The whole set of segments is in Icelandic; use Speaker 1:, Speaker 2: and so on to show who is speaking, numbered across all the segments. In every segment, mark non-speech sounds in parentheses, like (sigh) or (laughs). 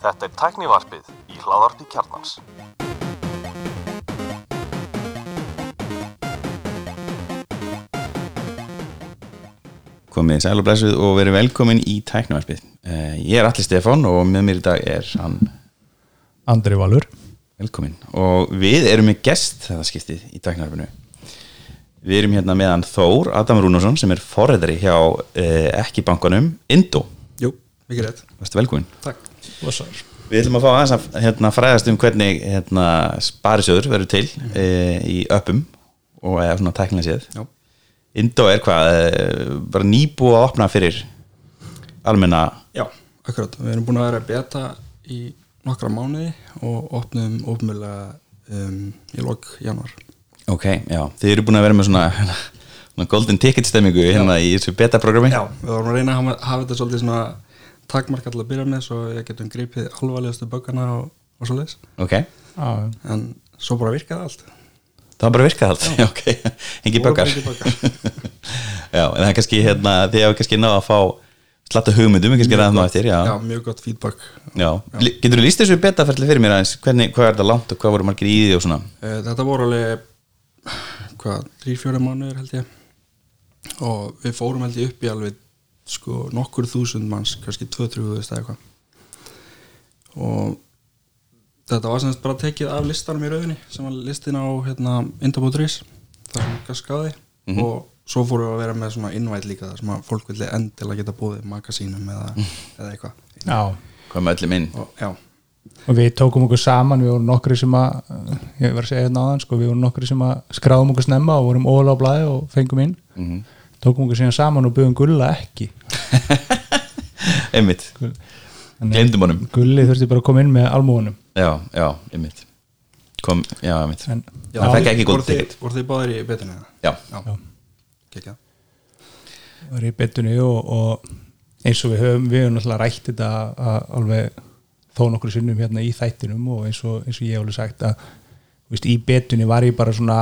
Speaker 1: Þetta er tæknivarpið í hláðarpi kjarnans.
Speaker 2: komið sæl og blessuð og verið velkomin í tæknavarpið uh, ég er Alli Stefán og með mér í dag er hann
Speaker 3: Andri Valur.
Speaker 2: Velkomin og við erum með gest þetta skiptið í tæknavarpinu við erum hérna með hann Þór Adam Rúnarsson sem er forræðari hjá uh, ekki bankanum Indo,
Speaker 4: Jú, mikið rétt.
Speaker 2: Verður velkomin.
Speaker 4: Takk.
Speaker 3: Blessar.
Speaker 2: við ætlum að fá aðeins að hérna, fræðast um hvernig hérna, sparisjóður verður til uh, í öppum og eða svona tæknilega séð
Speaker 4: Já,
Speaker 2: Indo er hvað, uh, bara nýbúið að opna fyrir almenna
Speaker 4: Já akkurat. Við erum búin að vera að beta í nokkra mánuði og opnum ofnmjölega um, í lok januar
Speaker 2: Ok, já, þið eru búin að vera með svona, (laughs) svona golden ticket stemmingu hérna í þessu beta-programmi
Speaker 4: Já, við vorum að reyna að hafa, hafa þetta svolítið svona takmark alltaf að byrja með svo ég getum gripið alvarlegustu böggana og, og svo leis
Speaker 2: Ok,
Speaker 3: Já,
Speaker 4: en svo bara virkaði allt.
Speaker 2: Það bara virkað allt? Já, (laughs) ok, engi böggar. (laughs) Já, en það er kannski hérna, þið hafa kannski náða að fá slatta hugmyndum, kannski ræðum á eftir Já,
Speaker 4: Já, mjög gott feedback.
Speaker 2: Já. já. Getur þú líst þessu beta-ferli fyrir mér aðeins? Hvernig, hvað er þetta langt og hvað voru margir í því og svona?
Speaker 4: Eh, Þetta voru alveg hvað, þrý, fjóra mánuður held ég. Og við fórum held ég upp í alveg sko nokkur þúsund manns kannski 2-3 eða eitthvað. Og þetta var semst bara tekið af listanum í rauðinni sem var listin á hérna, Indabótris það sem gaskaði
Speaker 2: Mhm.
Speaker 4: og svo fórum við að vera með svona innvæt líka þar sem að fólk vilja endilega geta búið magasínum eða, (laughs) eða eitthvað.
Speaker 3: Já.
Speaker 2: Hvað með öllum inn?
Speaker 4: Og já,
Speaker 3: og við tókum okkur saman við vorum nokkri sem að ég var að segja hérna áðan sko, við vorum nokkri sem að skráðum okkur snemma og vorum blæði og fengum inn.
Speaker 2: Mm
Speaker 3: tókum okkur síðan saman og byggum gulla ekki. (laughs)
Speaker 2: Einmitt, glemdum honum.
Speaker 3: Gulli þurfti bara að koma inn með almúunum
Speaker 2: Já, já, einmitt. Kom, já, einmitt.
Speaker 3: En,
Speaker 4: já
Speaker 2: Það fekk ekki
Speaker 4: voru
Speaker 2: góð ticket.
Speaker 4: voru þið báðir í betinu eða?
Speaker 2: Já,
Speaker 4: Já,
Speaker 3: var í betunni og, og eins og við höfum við höfum náttúrulega rætt þetta að alveg þó nokkur sinnum hérna í þættinum og eins og, eins og ég hef alveg sagt að þú veist, í betunni var ég bara svona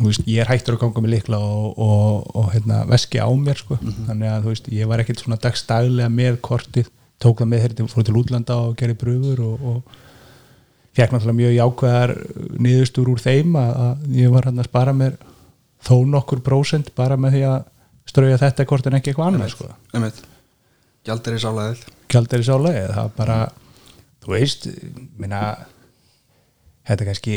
Speaker 3: veist, ég er hættur að ganga með likla og, og, og hérna, veski á mér sko. þannig að veist, ég var ekkert svona dagstaglega með kortið, tók það með þegar fór til útlanda og gerði bröfur og, og fekk náttúrulega mjög jákvæðar niðurstur úr þeim að, að ég var hann að spara mér þó nokkur prósent bara með því að strauja þetta kort en ekki eitthvað annað sko.
Speaker 4: Gjaldir í sálaðið
Speaker 3: kjaldar í sálega það bara, þú veist minna þetta kannski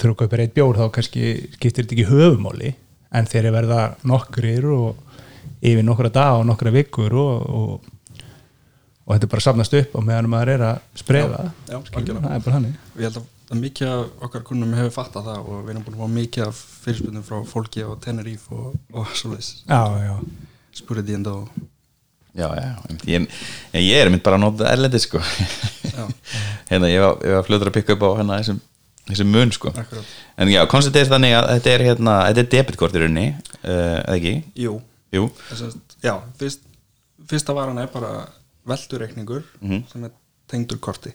Speaker 3: þurfa að kaupa reitt bjór þá kannski skiptir þetta ekki höfumáli en þeir eru verða nokkrir og yfir nokkra dag og nokkra vikur og, og, og þetta er bara safnast upp og meðan maður er að sprefa
Speaker 4: Já, já,
Speaker 3: það er bara hannig
Speaker 4: Ég held að mikið af okkar kunnum hefur fattað það og við erum búin að fá mikið af fyrirspurnum frá fólki á Tenerife og, og svoleiðis.
Speaker 3: Já, já,
Speaker 4: spurði því enda og
Speaker 2: já, já. Ég, ég er mynd bara að nota erlendi sko. (laughs) Hérna, ég var, var fljóður að pikka upp á hérna þessum, þessum mun sko.
Speaker 4: Akkurat.
Speaker 2: En já, er þannig að þetta er hérna, þetta er debitkort í rauninni uh, eða ekki,
Speaker 4: Jú,
Speaker 2: jú.
Speaker 4: Að, já, fyrst, fyrsta varan er bara veldureikningur
Speaker 2: Mhm.
Speaker 4: sem er tengdur korti.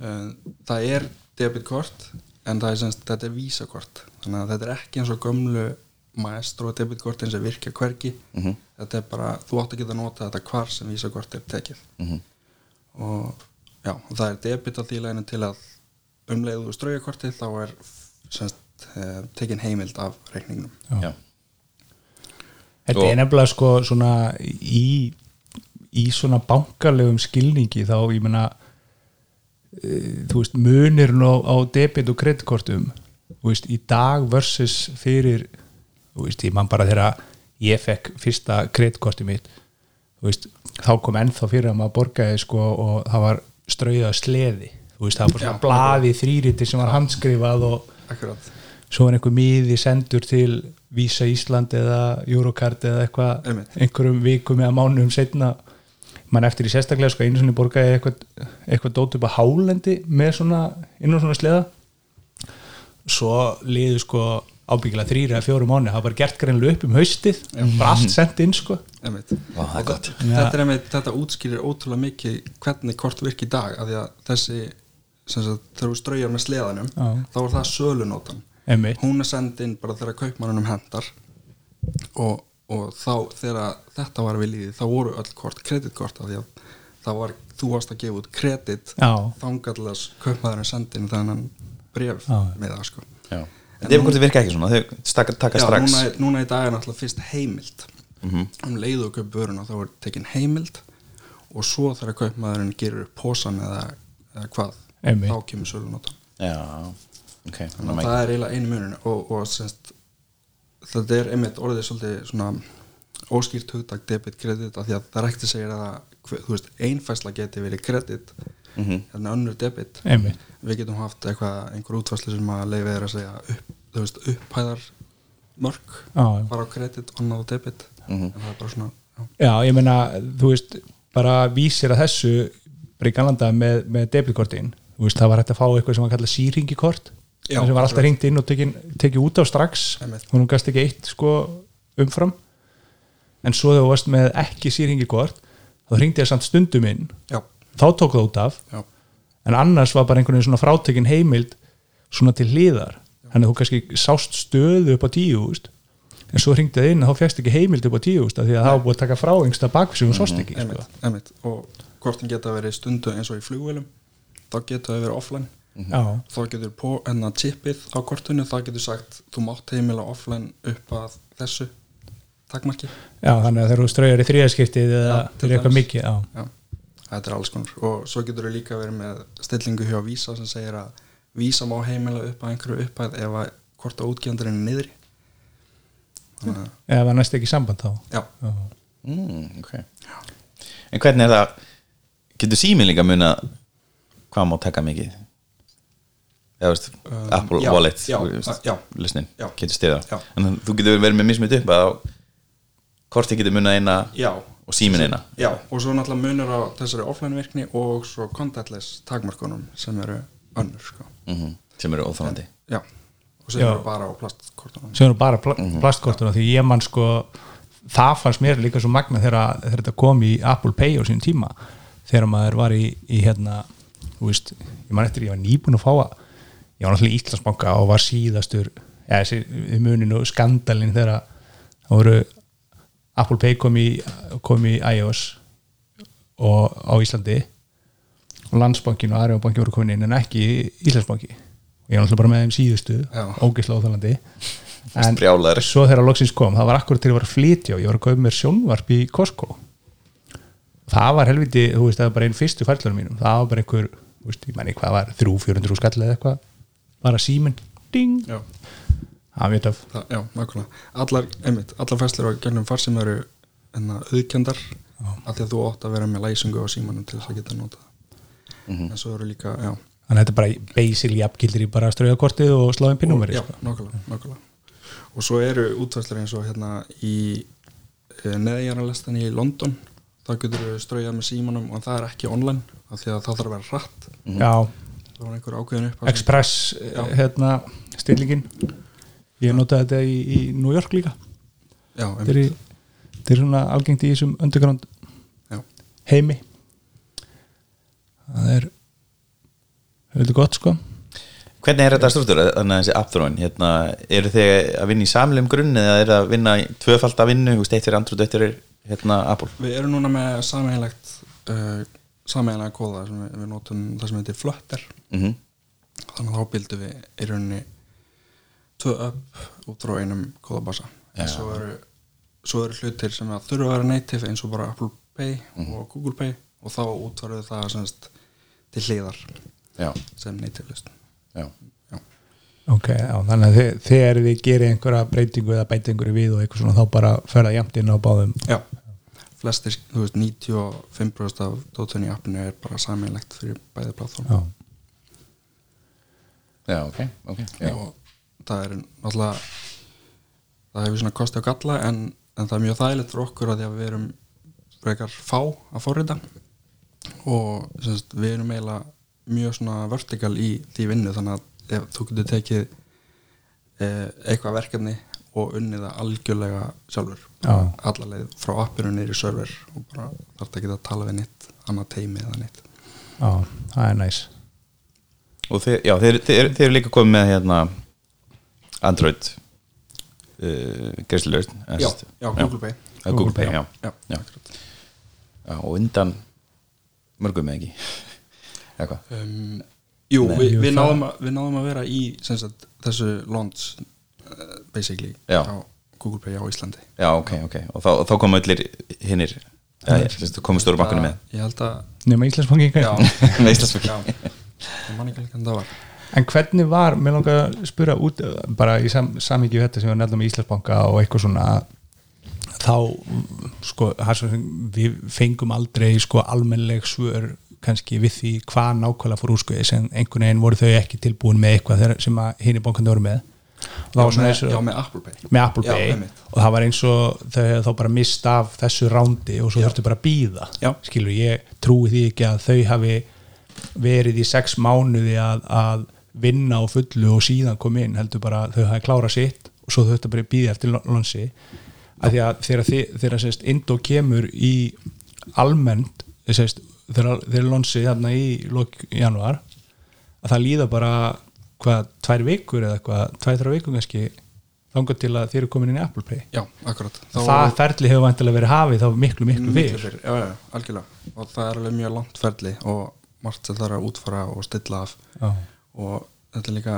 Speaker 4: Uh, Það er debitkort en það er semst, þetta er vísakort. Þannig að þetta er ekki eins og gömlu maestro debitkortin sem virkja hvergi.
Speaker 2: Mhm.
Speaker 4: þetta er bara, þú átt að geta nota þetta hvar sem vísakort er tekið.
Speaker 2: Mhm.
Speaker 4: og já, og það er debit á því leginu til að umleiðu og straujakortið þá er semst, eh, tekin heimild af reikningnum.
Speaker 2: Já,
Speaker 3: Þetta
Speaker 2: Og-
Speaker 3: er nefnilega sko svona í, í svona bankalegum skilningi þá ég meina e, þú veist munirinn á, á debit og kreditkortum þú veist í dag versus fyrir þú veist ég man bara þegar ég fekk fyrsta kreditkorti mitt veist þá kom ennþá fyrir að maður borgaði sko og það var strauðað sleði. Þú veist það var svona blaði þrýriti sem var handskrifað og
Speaker 4: Akkurat,
Speaker 3: svo er einhver miði sendur til Visa Ísland eða Eurocard eða eitthvað einhverjum vikum eða mánuðum setna mann eftir í sérstaklega sko einu svona borgaði eitthvað, eitthvað dót upp á hálendi með svona, inn á svona sleða. Svo liðu sko ábyggilega þrýra eða fjórum mánu það var gert greinlega upp um haustið bara allt sendt inn sko.
Speaker 2: Gott.
Speaker 4: þetta, er einmitt, þetta útskýrir ótrúlega mikið hvernig kort virki í dag af því að þessi sem sagt, þegar þú straujar með sleðanum
Speaker 3: Já.
Speaker 4: þá er það sölunótan
Speaker 3: einmitt.
Speaker 4: Hún er send inn bara þegar kaupmannunum hendar og, og þá þegar þetta var við líði þá voru öll kort kreditkort af því að það var, þú varst að gefa út kredit
Speaker 3: Já.
Speaker 4: þangallas kaupmaðurinn sendin þannig bref
Speaker 3: Já.
Speaker 4: með það sko.
Speaker 2: Já. Debikortið virka ekki svona, þau staka, taka
Speaker 4: Já,
Speaker 2: strax
Speaker 4: núna, núna í dag er náttúrulega fyrst heimild
Speaker 2: Mhm.
Speaker 4: um leiðu og kaup vöruna þá er tekin heimild og svo þegar kaupmaðurinn gerir upp posan eða, eða hvað
Speaker 3: Einmitt.
Speaker 4: þá kemur sölunótan
Speaker 2: Já, ok
Speaker 4: þannig að það er eiginlega einu munin og, og semst, þetta er einmitt orðið svolítið svona óskýrt hugtak debit kredit af því að það er ekkert að að þú veist, einfæsla geti verið kredit
Speaker 2: Mhm.
Speaker 4: en önnur debit
Speaker 3: Einmitt.
Speaker 4: við getum haft eitthvað, einhver útfæslu sem að leiði er að segja upp, þú veist, upphæðar mörg bara á kredit og annað á debit.
Speaker 2: Mhm.
Speaker 4: en það er bara svona já,
Speaker 3: Já, ég meina, þú veist bara vísir að þessu Galanda með, með debitkortin. Þú veist, það var hægt að fá eitthvað sem var kallað síringikort
Speaker 4: Já,
Speaker 3: sem var alltaf ringt inn og tekin, tekið út á strax. Og hún gast ekki eitt sko umfram. En svo þegar þú varst með ekki síringikort þá ringdi það samt stundum inn.
Speaker 4: Já,
Speaker 3: þá tók það út af.
Speaker 4: Já,
Speaker 3: en annars var bara einhvern veginn svona frátekin heimild svona til hliðar þannig að þú kannski sást stöðu upp á tíu úst, en svo hringdi það inn og þá fegst ekki heimild upp á tíu úst, því að það búið að taka frá yngsta bakfisum og sást ekki
Speaker 4: einmitt,
Speaker 3: sko.
Speaker 4: einmitt og kortin geta verið stundu eins og í flugvélum þá geta þau verið offline.
Speaker 3: Já,
Speaker 4: þá getur på enna chipið á kortinu það getur sagt, þú mátt heimila offline upp að þessu takmarki.
Speaker 3: Já, þannig að þegar þú straujar í þriðaskiptið eða
Speaker 4: til
Speaker 3: eitthvað mikið já,
Speaker 4: já, þetta er alls konar. Og svo getur þau líka verið með stillingu hjá Visa sem segir að Visa má heimila upp að einhverju upphæð ef að hvort að útgjandurinn er niðri þannig að,
Speaker 3: eða var næst ekki samband þá
Speaker 4: já,
Speaker 3: já.
Speaker 2: mm, okay. En hvernig er það Getur síminn líka muna hvað má taka mikið eða veist,
Speaker 4: Um,
Speaker 2: Apple
Speaker 4: já,
Speaker 2: Wallet
Speaker 4: já, já. Já.
Speaker 2: getur stiða
Speaker 4: Já.
Speaker 2: en þú getur verið með mismið upp að korti getur munað eina
Speaker 4: já
Speaker 2: og síminn eina
Speaker 4: Já, og svo náttúrulega munur á þessari offline virkni og svo contactless takmarkunum sem eru önnur sko.
Speaker 2: Mm sem eru óþólandi
Speaker 4: Já, og sem
Speaker 3: Já.
Speaker 4: eru bara á plastkortunum.
Speaker 3: Sem eru bara pl plastkortuna því ég mann sko það fannst mér líka svo magna þegar, þegar þetta kom í Apple Pay á sín tíma þegar maður var í, í hérna þú veist, ég man eftir ég var nýbúin að fá að ég var náttúrulega í Íslandsbanka og var síðastur eða þessi muninu skandalinn þegar það voru Apple Pay kom í, kom í iOS og á Íslandi landsbankin og Arjóbanki voru komin inn en ekki Íslandsbanki. Og ég var náttúrulega bara með þeim síðustu
Speaker 4: Já.
Speaker 3: ógislega óþálandi en
Speaker 2: brjálaður.
Speaker 3: svo þegar loksins kom það var akkurat til að vera flytja og ég var að kaupa mér sjónvarp í Costco. Það var helviti, þú veist, það var bara einn fyrstu færlunum mínum, það var bara einhver þú veist, ég menni hvað var, 300-400 skall eða eitthvað? Bara síminn, ding.
Speaker 4: Já,
Speaker 3: það var mjög töf
Speaker 4: það, já, nákvæmlega. Allar, einmitt, allar fæslur á gennum far sem eru enna auðkendar af því að þú átt að vera með læsingu á símanum til þess að geta nota það en svo eru líka, já.
Speaker 3: Þannig að þetta er bara basically apgildir í bara strauðakortið og sláðin pinnumveri
Speaker 4: Já,
Speaker 3: sko.
Speaker 4: nákvæmlega, nákvæmlega. Og svo eru útvæslar eins og hérna í e, neðjarnalestan í London. Þá getur við straujað með símanum og það er ekki online af því að það þarf að vera hratt.
Speaker 3: Já,
Speaker 4: það var einhver ákveðin upp
Speaker 3: Express
Speaker 4: Já.
Speaker 3: hérna, stillingin. Ég notaði þetta í, í New York líka.
Speaker 4: Já,
Speaker 3: er, í, þetta er svona algengt í þessum underground
Speaker 4: já,
Speaker 3: heimi það er heldur gott sko.
Speaker 2: Hvernig er þetta struktúr, þannig að þessi appþróin hérna, eru þið að vinna í samlum grunn eða eru að vinna í tvöfald að vinnu? Þú veist, eitt fyrir Android, eitt fyrir hérna, Apple.
Speaker 4: Við erum núna með sameinlegt uh, sameinlega kóða sem við, við notum það sem heitir Flutter
Speaker 2: mm
Speaker 4: þannig að þá bildum við í rauninni tvö upp út frá einum kóðabassa en
Speaker 2: Já.
Speaker 4: svo eru, svo eru hlutir sem að þurfa að vera native eins og bara Apple Pay
Speaker 2: Mhm.
Speaker 4: og Google Pay og þá útvaruðu það semst til hliðar
Speaker 2: Já,
Speaker 4: sem
Speaker 2: Já,
Speaker 3: ok, já, þannig að þið, þegar þið gerir einhverja breytingu eða bæti einhverju við og eitthvað svona þá bara ferða jæmt inn á báðum.
Speaker 4: Já. flestir, þú veist 95% af dótun í appinu er bara sameinlegt fyrir bæði platform.
Speaker 3: Já,
Speaker 2: já, ok, ok já.
Speaker 4: og það er náttúrulega það hefur svona kosti og galla en, en það er mjög þægilegt fyrir okkur að því að við erum frekar fá að forrita og semst, við erum eiginlega mjög svona vertikal í því vinnu þannig að ef þú getur tekið eh, eitthvað verkefni og unnið það algjörlega sjálfur.
Speaker 3: Já.
Speaker 4: allarleið frá appinu í server og bara þarf ekki að tala við nýtt annað teimi eða nýtt
Speaker 3: já, það er næs
Speaker 2: Og þið, já, þeir, þeir, þeir eru líka komið með hérna Android uh, greiðslulaust
Speaker 4: já, já, Google Pay.
Speaker 2: Google Pay, já,
Speaker 4: já,
Speaker 2: Já. já og undan mörgum eða ekki? Eitthvað?
Speaker 4: Um, jú,
Speaker 2: Nei,
Speaker 4: við, við, náðum að, við náðum að vera í sagt, þessu launch uh, basically
Speaker 2: Já.
Speaker 4: á Google Pay á Íslandi.
Speaker 2: Já, ok, ok, og þá, þá komu allir hinnir, ja, komu stóru bankanu með.
Speaker 4: ég held að
Speaker 3: nema Íslandsbanki
Speaker 4: já, (laughs)
Speaker 2: Með Íslandsbanki.
Speaker 4: já, ég man ekki alveg hvernig það var.
Speaker 3: En hvernig var, mér langar að spura út bara í sam, samíkju þetta sem við nefnum í Íslandsbanka og eitthvað svona þá, sko, við fengum aldrei sko almennleg svör kannski við því hvað nákvæmlega fór úrskuði sem einhvern veginn voru þau ekki tilbúin með eitthvað sem hinn í bankandi voru með.
Speaker 4: Já, með, já, með Apple Pay.
Speaker 3: Með Apple
Speaker 4: Já,
Speaker 3: Pay.
Speaker 4: einmitt.
Speaker 3: og það var eins og þau hefðu þá bara mist af þessu rándi og svo þurftu bara að býða
Speaker 4: Já.
Speaker 3: skilur, ég trúi því ekki að þau hafi verið í sex mánuði að, að vinna á fullu og síðan kom inn, heldur bara þau hafi klárað sitt og svo þurftu bara að býða eftir lonsi að því að þegar, þi- þegar sérst, Indó kemur í almennt sérst, þegar, þegar lonsi þarna í lok januar að það líða bara hvað, tvær vikur eða eitthvað, tvær, þrjá vikur kannski þangað til að þeir eru komin inn í Apple Pay.
Speaker 4: Já, akkurat. Þá
Speaker 3: það ferli hefur vantilega verið hafið þá miklu, miklu
Speaker 4: fyrr, já, já, algjörlega. Og það er alveg mjög langt ferli og margt sem þarf að útfara og stilla af.
Speaker 3: Já.
Speaker 4: og þetta er líka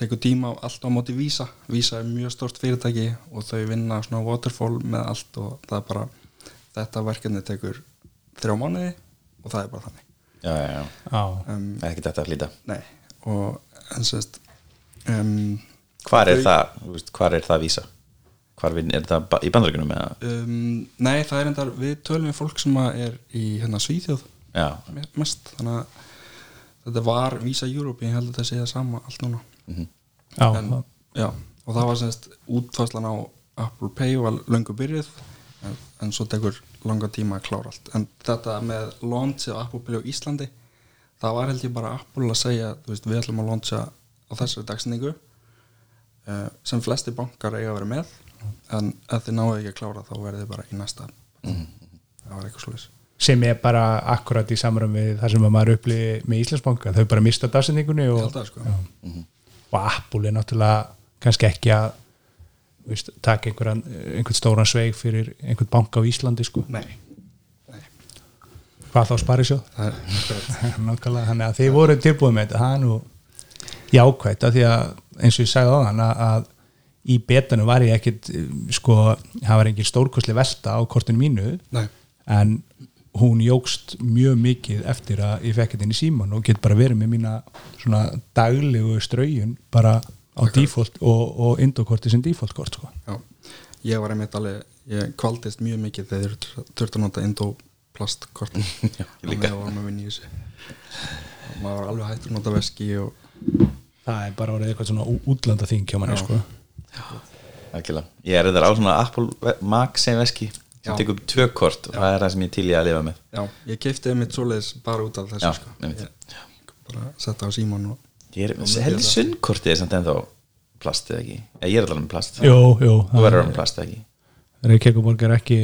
Speaker 4: tekur tíma á allt á móti vísa vísa er mjög stort fyrirtæki og þau vinna svona waterfall með allt og það er bara, þetta verkefni tekur þrjá mánuði og það er bara þannig.
Speaker 2: Já, já, já,
Speaker 3: Já.
Speaker 4: um,
Speaker 2: ekki þetta að hlýta.
Speaker 4: nei, og en sérst um,
Speaker 2: hvar er
Speaker 4: Þau-
Speaker 2: það, þú veist, hvar er það að vísa hvar vinn, er það í bandaríkunum eða,
Speaker 4: um, nei, það er endar við tölum við fólk sem að er í hérna Svíþjóð
Speaker 2: já,
Speaker 4: me- mest, þannig að þetta var Visa Europe, ég held að það sé það sama allt núna
Speaker 3: Já,
Speaker 4: en, já, og það var semst útfæslan á Apple Pay var löngu byrjuð en, en svo tekur langa tíma að klára allt. En þetta með launchi á Apple Pay á Íslandi það var held ég bara Apple að segja veist, við ætlum að launcha á þessari dagsningu uh, sem flesti bankar eiga að vera með en ef þið náðu ekki að klára þá verðið bara í næsta. Það var eitthvað slúðis
Speaker 3: sem er bara akkurat í samræmi við það sem að maður upplýði með Íslandsbanka. Þau bara mista dagsendingunni
Speaker 4: ég
Speaker 3: og,
Speaker 4: það sko.
Speaker 3: Já. Og Apple er náttúrulega kannski ekki að veist, taka einhvern, einhvern stóran sveig fyrir einhvern banka á Íslandi sko.
Speaker 4: nei, nei,
Speaker 3: hvað þá sparið svo (laughs) Nákvæmlega, þannig að þið voru tilbúið með þetta. Það er nú jákvætt af því að eins og ég sagði á þann að, að í betanum var ég ekkit sko, það var engin stórkostli velta á kortinu mínu.
Speaker 4: Nei,
Speaker 3: en hún jógst mjög mikið eftir að ég fekk þetta inn í síman og get bara verið með mína svona daglegu straujun bara á default og, og indokorti sem default kort sko.
Speaker 4: Já, ég var einmitt alveg, ég kvaldist mjög mikið þegar þeir þurftu að nota endoplastkort (laughs) Já,
Speaker 2: ég líka.
Speaker 4: og varum að vinna í þessu og maður var alveg hættur að nota veski og
Speaker 3: það er bara orðið eitthvað svona útlanda þing hjá manni
Speaker 4: Já.
Speaker 3: sko.
Speaker 2: Algjörlega. Ég er þetta á svona Apple Magsein veski sem
Speaker 4: Já.
Speaker 2: tekur tvö kort og það er það sem ég til í að lifa með
Speaker 4: já, ég keipti einmitt svoleiðis bara út af þessu
Speaker 2: Já,
Speaker 4: sko.
Speaker 2: einmitt.
Speaker 4: ég bara setta á síman og
Speaker 2: Ég er,
Speaker 4: þetta.
Speaker 2: Sundkortið er samt ennþá plast eða ekki Eða Ég er alveg með plast
Speaker 3: jú, jú
Speaker 2: Þú verður með plast eða ekki
Speaker 3: Reykjavíkuborg er ekki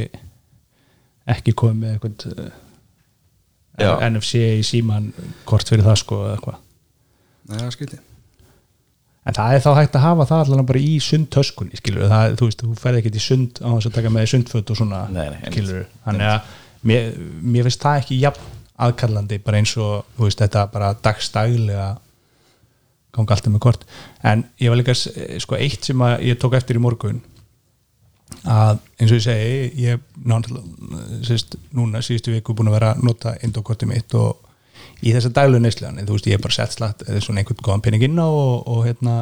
Speaker 3: ekki komið með eitthvað
Speaker 2: Já.
Speaker 3: NFC í síman kort fyrir það sko eða eitthvað
Speaker 4: Nei, það er skrítið
Speaker 3: En það er þá hægt að hafa það allan bara í sundtöskunni, skilur það, þú veist, þú ferð ekki í sund á þess að taka með þér sundföt og svona,
Speaker 2: Nei, nei,
Speaker 3: skilur þannig að mér, mér finnst það ekki jafn aðkallandi, bara eins og þú veist, þetta bara dagstaglega ganga alltaf með kort. En ég var líka, s- sko, eitt sem ég tók eftir í morgun að eins og ég segi ég náttúrulega, sérst, núna síðustu viku búin að vera að nota indokortið mitt og í þessa daglu neyslan þú veist, ég er bara sett slatt svona einhvern góðan pening inn á og, og hérna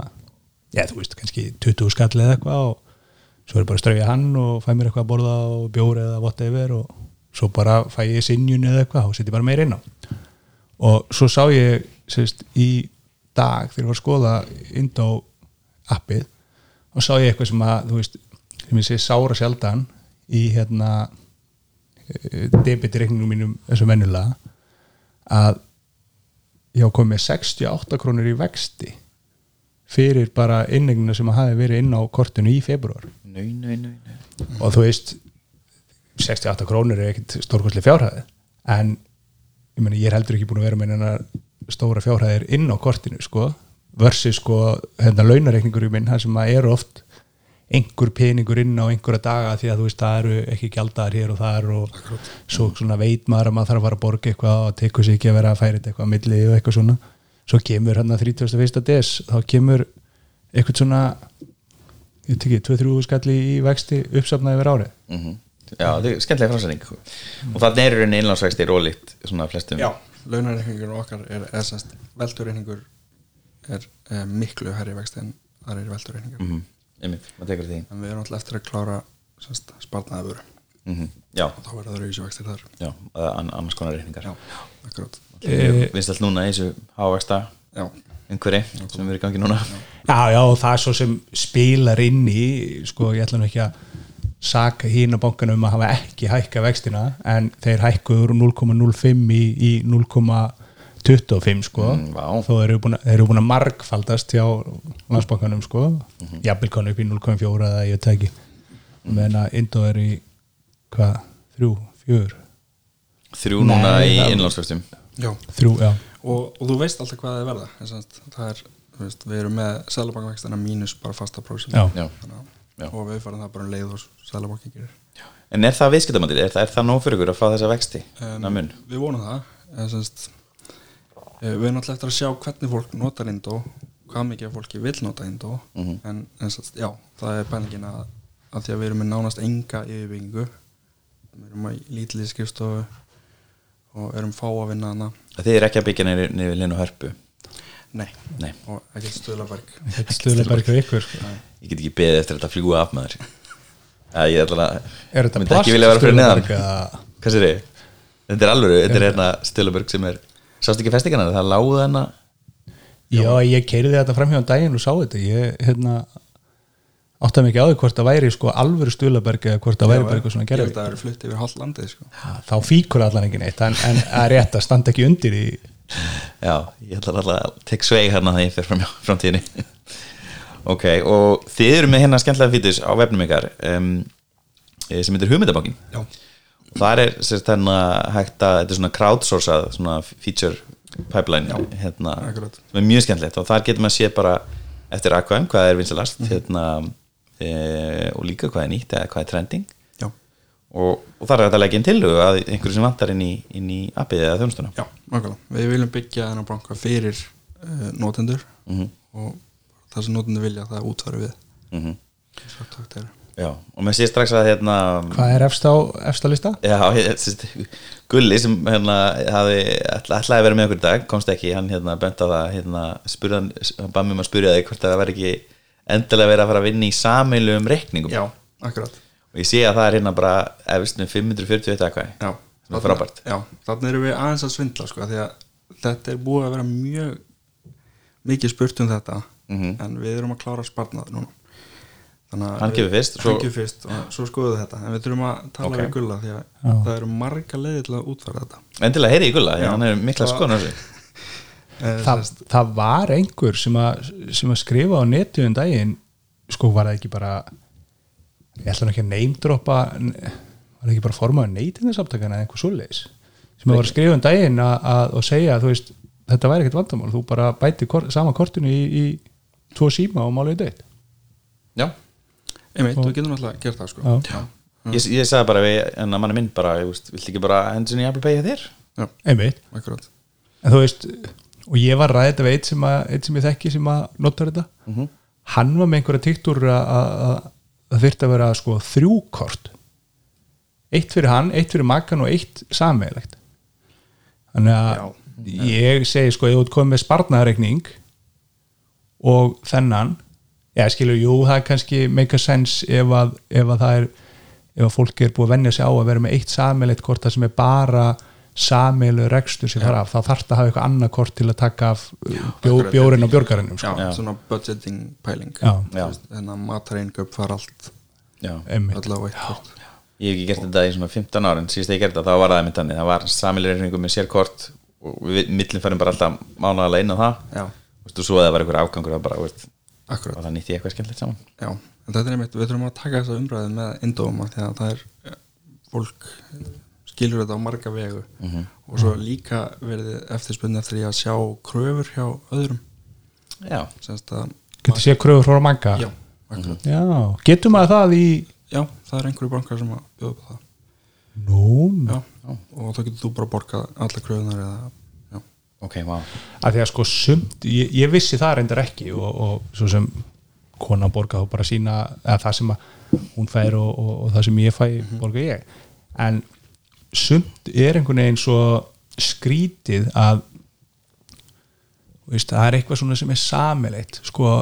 Speaker 3: já, þú veist, kannski 20 skall eða eitthvað og svo er bara að strauja hann og fæ mér eitthvað að borða og bjóri eða whatever og svo bara fæ ég sinjun eða eitthvað og setja bara meira inn á. Og svo sá ég sérst, í dag þegar ég var að skoða Indo appið og sá ég eitthvað sem að þú veist, sem ég sé sára sjaldan í hérna debitreikningum mínum þessu venjulega að ég á komið 68 krónur í vexti fyrir bara innegnina sem að hafi verið inn á kortinu í februar
Speaker 2: nau, nau, nau
Speaker 3: og þú veist 68 krónur er ekkit stórkostli fjárhæði en ég, meni, ég er heldur ekki búin að vera með hennar stóra fjárhæðir inn á kortinu sko versus sko hérna launareikningur í minn það sem að eru oft einhver peningur inn á einhverja daga því að þú veist það eru ekki gjaldar hér og þar og svo svona veit maður að maður þarf að fara að borga eitthvað og tekur sig ekki að vera að færa eitthvað að milli og eitthvað svona. Svo kemur hann að 31. des þá kemur eitthvað svona ég veit ekki, 2-3 skalli í vexti uppsafnaði yfir árið.
Speaker 2: Mm Já, þetta er skemmtilega framsæning og þannig er rauninni innlánsvextir ólíkt svona flestum.
Speaker 4: Já, launareikningur okkar er, er semst, veldurreikningur er, er miklu herri vexti en það er veldurreikningur
Speaker 2: mm -hmm. Einmitt, maður tekur því.
Speaker 4: En við erum alltaf eftir að klára semst, spartnaði vöru
Speaker 2: mm Já,
Speaker 4: og þá verður það rauðvísi vextir þar.
Speaker 2: Já, an- annars konar reikningar.
Speaker 4: Já, akkurát
Speaker 3: Eh,
Speaker 2: Vinnst allt núna í þessu hávexta
Speaker 4: Já,
Speaker 2: einhverju sem er í gangi núna.
Speaker 3: Já, já, og það er svo sem spilar inn í, sko, ég ætla nú ekki að saka hína bankana um að hafa ekki hækka vextina, en þeir hækkuður úr 0,05 í, í 0,25 sko.
Speaker 2: Mm,
Speaker 3: þó eru búin, að- margfaldast hjá landsbankanum sko.
Speaker 2: Mhm.
Speaker 3: jafnvel konu upp í 0,4 eða ég það ekki meðan að Indó er í hvað, þrjú, fjör?
Speaker 2: Þrjú núna
Speaker 3: Nei,
Speaker 2: í
Speaker 4: já.
Speaker 3: þrjú, já,
Speaker 4: og, og þú veist alltaf hvað það er verða það er, þú veist, við erum með sælabankavextina mínus bara fasta prósent.
Speaker 3: Já.
Speaker 2: Já. Já.
Speaker 4: og við farum það bara um leið og sælabankin gerir.
Speaker 2: En er það viðskiptamandil? Er, það- er það nóg fyrir ykkur að fá þessa vexti?
Speaker 4: um, við vonum það. En, semst, við erum alltaf eftir að sjá hvernig fólk notar Indó hvað mikið af fólki vil nota Indó
Speaker 2: Mhm.
Speaker 4: en, en semst, já, það er pælingin að, að því að við erum með nánast enga yfirbyggingu við erum að lítilið skrifstofu og erum fá að vinna hana.
Speaker 2: Þið er ekki að byggja niður, niður linu hörpu?
Speaker 4: Nei,
Speaker 2: Nei,
Speaker 4: og ekkert stöðlaberg.
Speaker 3: Þetta stuðlega bara ykkur.
Speaker 2: Ég get ekki beðið eftir þetta að fljúa af maður. Ég ætla að
Speaker 3: er þetta
Speaker 2: myndi ekki vilja vera fyrir neðan. Hvað sér þið? Þetta er alveg, þetta er hérna Stilberg sem er Sást ekki festingarna? Það lágu þennan
Speaker 3: Já, ég keiriði þetta fram hjá um daginn og sá þetta. Ég hérna áttaði mikið á því hvort það væri sko alvöru stuðlaberg eða hvort það væri bara eitthvað svona
Speaker 4: ég held
Speaker 3: gerði
Speaker 4: að það eru flutt yfir hálf landið sko.
Speaker 3: þá fíkur allan ekki neitt en, en er rétt að standa ekki undir í
Speaker 2: Já, ég ætla alltaf að tek sveig hérna það ég fer fram framtíðinni. Ok, og þið eru með hérna skemmtilega fítus á vefnum ykkar um, eh, sem heitir hugmyndabankin
Speaker 4: já,
Speaker 2: þar er sérst hérna hægt að þetta er svona crowdsourcað svona feature pipeline hérna, sem er mjög skemmtilegt. Og þar getur maður séð bara eftir aðkvæm hvað er vinsalast
Speaker 4: Mhm.
Speaker 2: hérna, e, og líka hvað er nýtt eða hvað er trending. Og, og þar er þetta að leggja inn til að einhverju sem vantar inn í, inn í appið eða þjónustuna.
Speaker 4: Já, nákvæmlega. Við viljum byggja þennan banka fyrir uh, notendur.
Speaker 2: Mhm.
Speaker 4: og það sem notendur vilja það útfæra við.
Speaker 2: Mm
Speaker 4: Svo takt er.
Speaker 2: Já, og maður sé strax að hérna
Speaker 3: hvað er efst á efsta lista?
Speaker 2: Já, ég, sérst, Gulli sem hérna hafi ætla, ætlaði að vera með okkur í dag komst ekki, hann hérna bent á það hérna, spurði hann, bað mér um að spurja þig hvort það væri ekki endilega verið að fara að vinna í sameilu um reikningum
Speaker 4: já, akkurat
Speaker 2: og ég sé að það er hérna bara efist með 541 eitthvað
Speaker 4: já,
Speaker 2: sem er frábært
Speaker 4: já, þannig erum við aðeins að svindla sko, því að þetta er búið að vera mjög mikið spurt um þetta
Speaker 2: Mhm.
Speaker 4: en við erum að klára sparnað núna
Speaker 2: Hann gefur fyrst, svo-
Speaker 4: fyrst og svo skoðum við þetta. En við þurfum að tala
Speaker 2: Ok.
Speaker 4: við gulla því að
Speaker 3: Já.
Speaker 4: það eru marga leiði til að útfæra þetta.
Speaker 2: Endilega heyri í Gulla, hann er mikla
Speaker 4: Það-
Speaker 2: skoðan þessu. (laughs)
Speaker 4: Eh,
Speaker 3: það, það var einhver sem að, sem að skrifa á netu um daginn. Sko var það ekki bara ég ætla ekki að neymdroppa var það ekki bara formaður neytindasamtakana eða einhver svoleiðis? Sem að var að skrifa um daginn að, að, og segja að þú veist þetta væri ekkert vandamál, þú bara bæti kort, sama kortinu í, í tvo síma og máluði deitt
Speaker 2: Já,
Speaker 4: einmitt, við getum alltaf gert það sko.
Speaker 3: Já.
Speaker 4: já,
Speaker 2: ég, ég sagði bara við en að manni minn bara, ég veist, vill ekki bara hendur í Apple Pay hjá þér?
Speaker 4: já,
Speaker 3: einmitt,
Speaker 4: akkurat.
Speaker 3: En þú veist og ég var ræðið þetta við eitt sem, að, eitt sem ég þekki sem að notar þetta.
Speaker 2: Mhm.
Speaker 3: hann var með einhverja tiktur að, að, að það þyrfti að vera sko þrjú kort eitt fyrir hann, eitt fyrir makkan og eitt sameigilegt þannig að ég segi sko þú ert komið með sparnaðareikning og þennan já skilur, jú, það er kannski make a sense ef að, ef að það er ef að fólki er búið að venja sig á að vera með eitt sameigilegt kort það sem er bara sameilu rekstur sem þarf þá þarf það að hafa eitthvað annað kort til að taka af bjó, bjórin og björgarinnum sko.
Speaker 2: Já.
Speaker 4: svona budgeting pæling. Þannig að matareinköp far allt á eitt kort.
Speaker 2: Ég hef ekki gert þetta í svona 15 árin síðast þegar ég gerði þetta, þá var það einmitt þannig. Það var samilreikningu með sérkort og við millin færum bara alltaf mánaðalega inn á það.
Speaker 4: Já,
Speaker 2: Vistu, svo að það var einhver afgangur það bara, veist,
Speaker 4: akkurat.
Speaker 2: Og það nýtti ég eitthvað skemmtilegt saman.
Speaker 4: Já, en þetta er einmitt, við þurfum að taka þessa umræðu með indóma því að það er eh, fólk skilur þetta á marga vegu.
Speaker 2: Mhm.
Speaker 4: og svo líka verið eftirspunni eftir því að sjá kröfur hjá öðrum.
Speaker 2: Já,
Speaker 4: semst að
Speaker 3: getur sé kröfur frá manga
Speaker 4: Já, akkurat.
Speaker 3: Já, getur maður það í
Speaker 4: Já, það er einhverju bankar sem að bjóða upp það.
Speaker 3: Nú,
Speaker 4: Já, og þá getur þú bara borgað alla kröfunar eða
Speaker 2: ok, vá.
Speaker 3: Að því að sko sumt ég, ég vissi það reyndar ekki og, og svo sem kona borga þá bara sína eða það sem að hún fær og, og, og það sem ég fæ borga ég. En sumt er einhvern veginn svo skrítið að veist, það er eitthvað svona sem er samileitt sko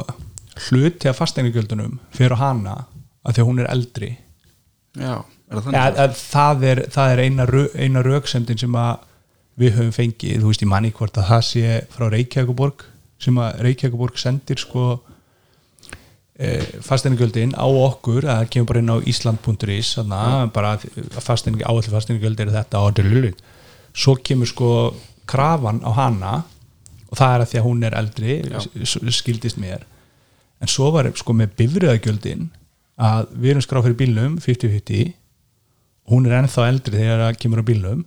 Speaker 3: hluti af fastegnigjöldunum fyrir hana að því að hún er eldri.
Speaker 4: Já er það þannig?
Speaker 3: að það er, það er eina, rö- eina röksemdin sem að við höfum fengið, þú veist, ég manni hvort að það sé frá Reykjavíkuborg sem að Reykjavíkuborg sendir sko e, fasteiningjöldin á okkur, að það kemur bara inn á Ísland.is bara að fasteining, áallir fasteiningjöld er þetta og dululul. svo kemur sko krafan á hana og það er að því að hún er eldri s- skildist mér. En svo var sko með bifriðagjöldin að við erum skráð fyrir bílnum 50-50 hún er ennþá eldri þegar það kemur á bílnum.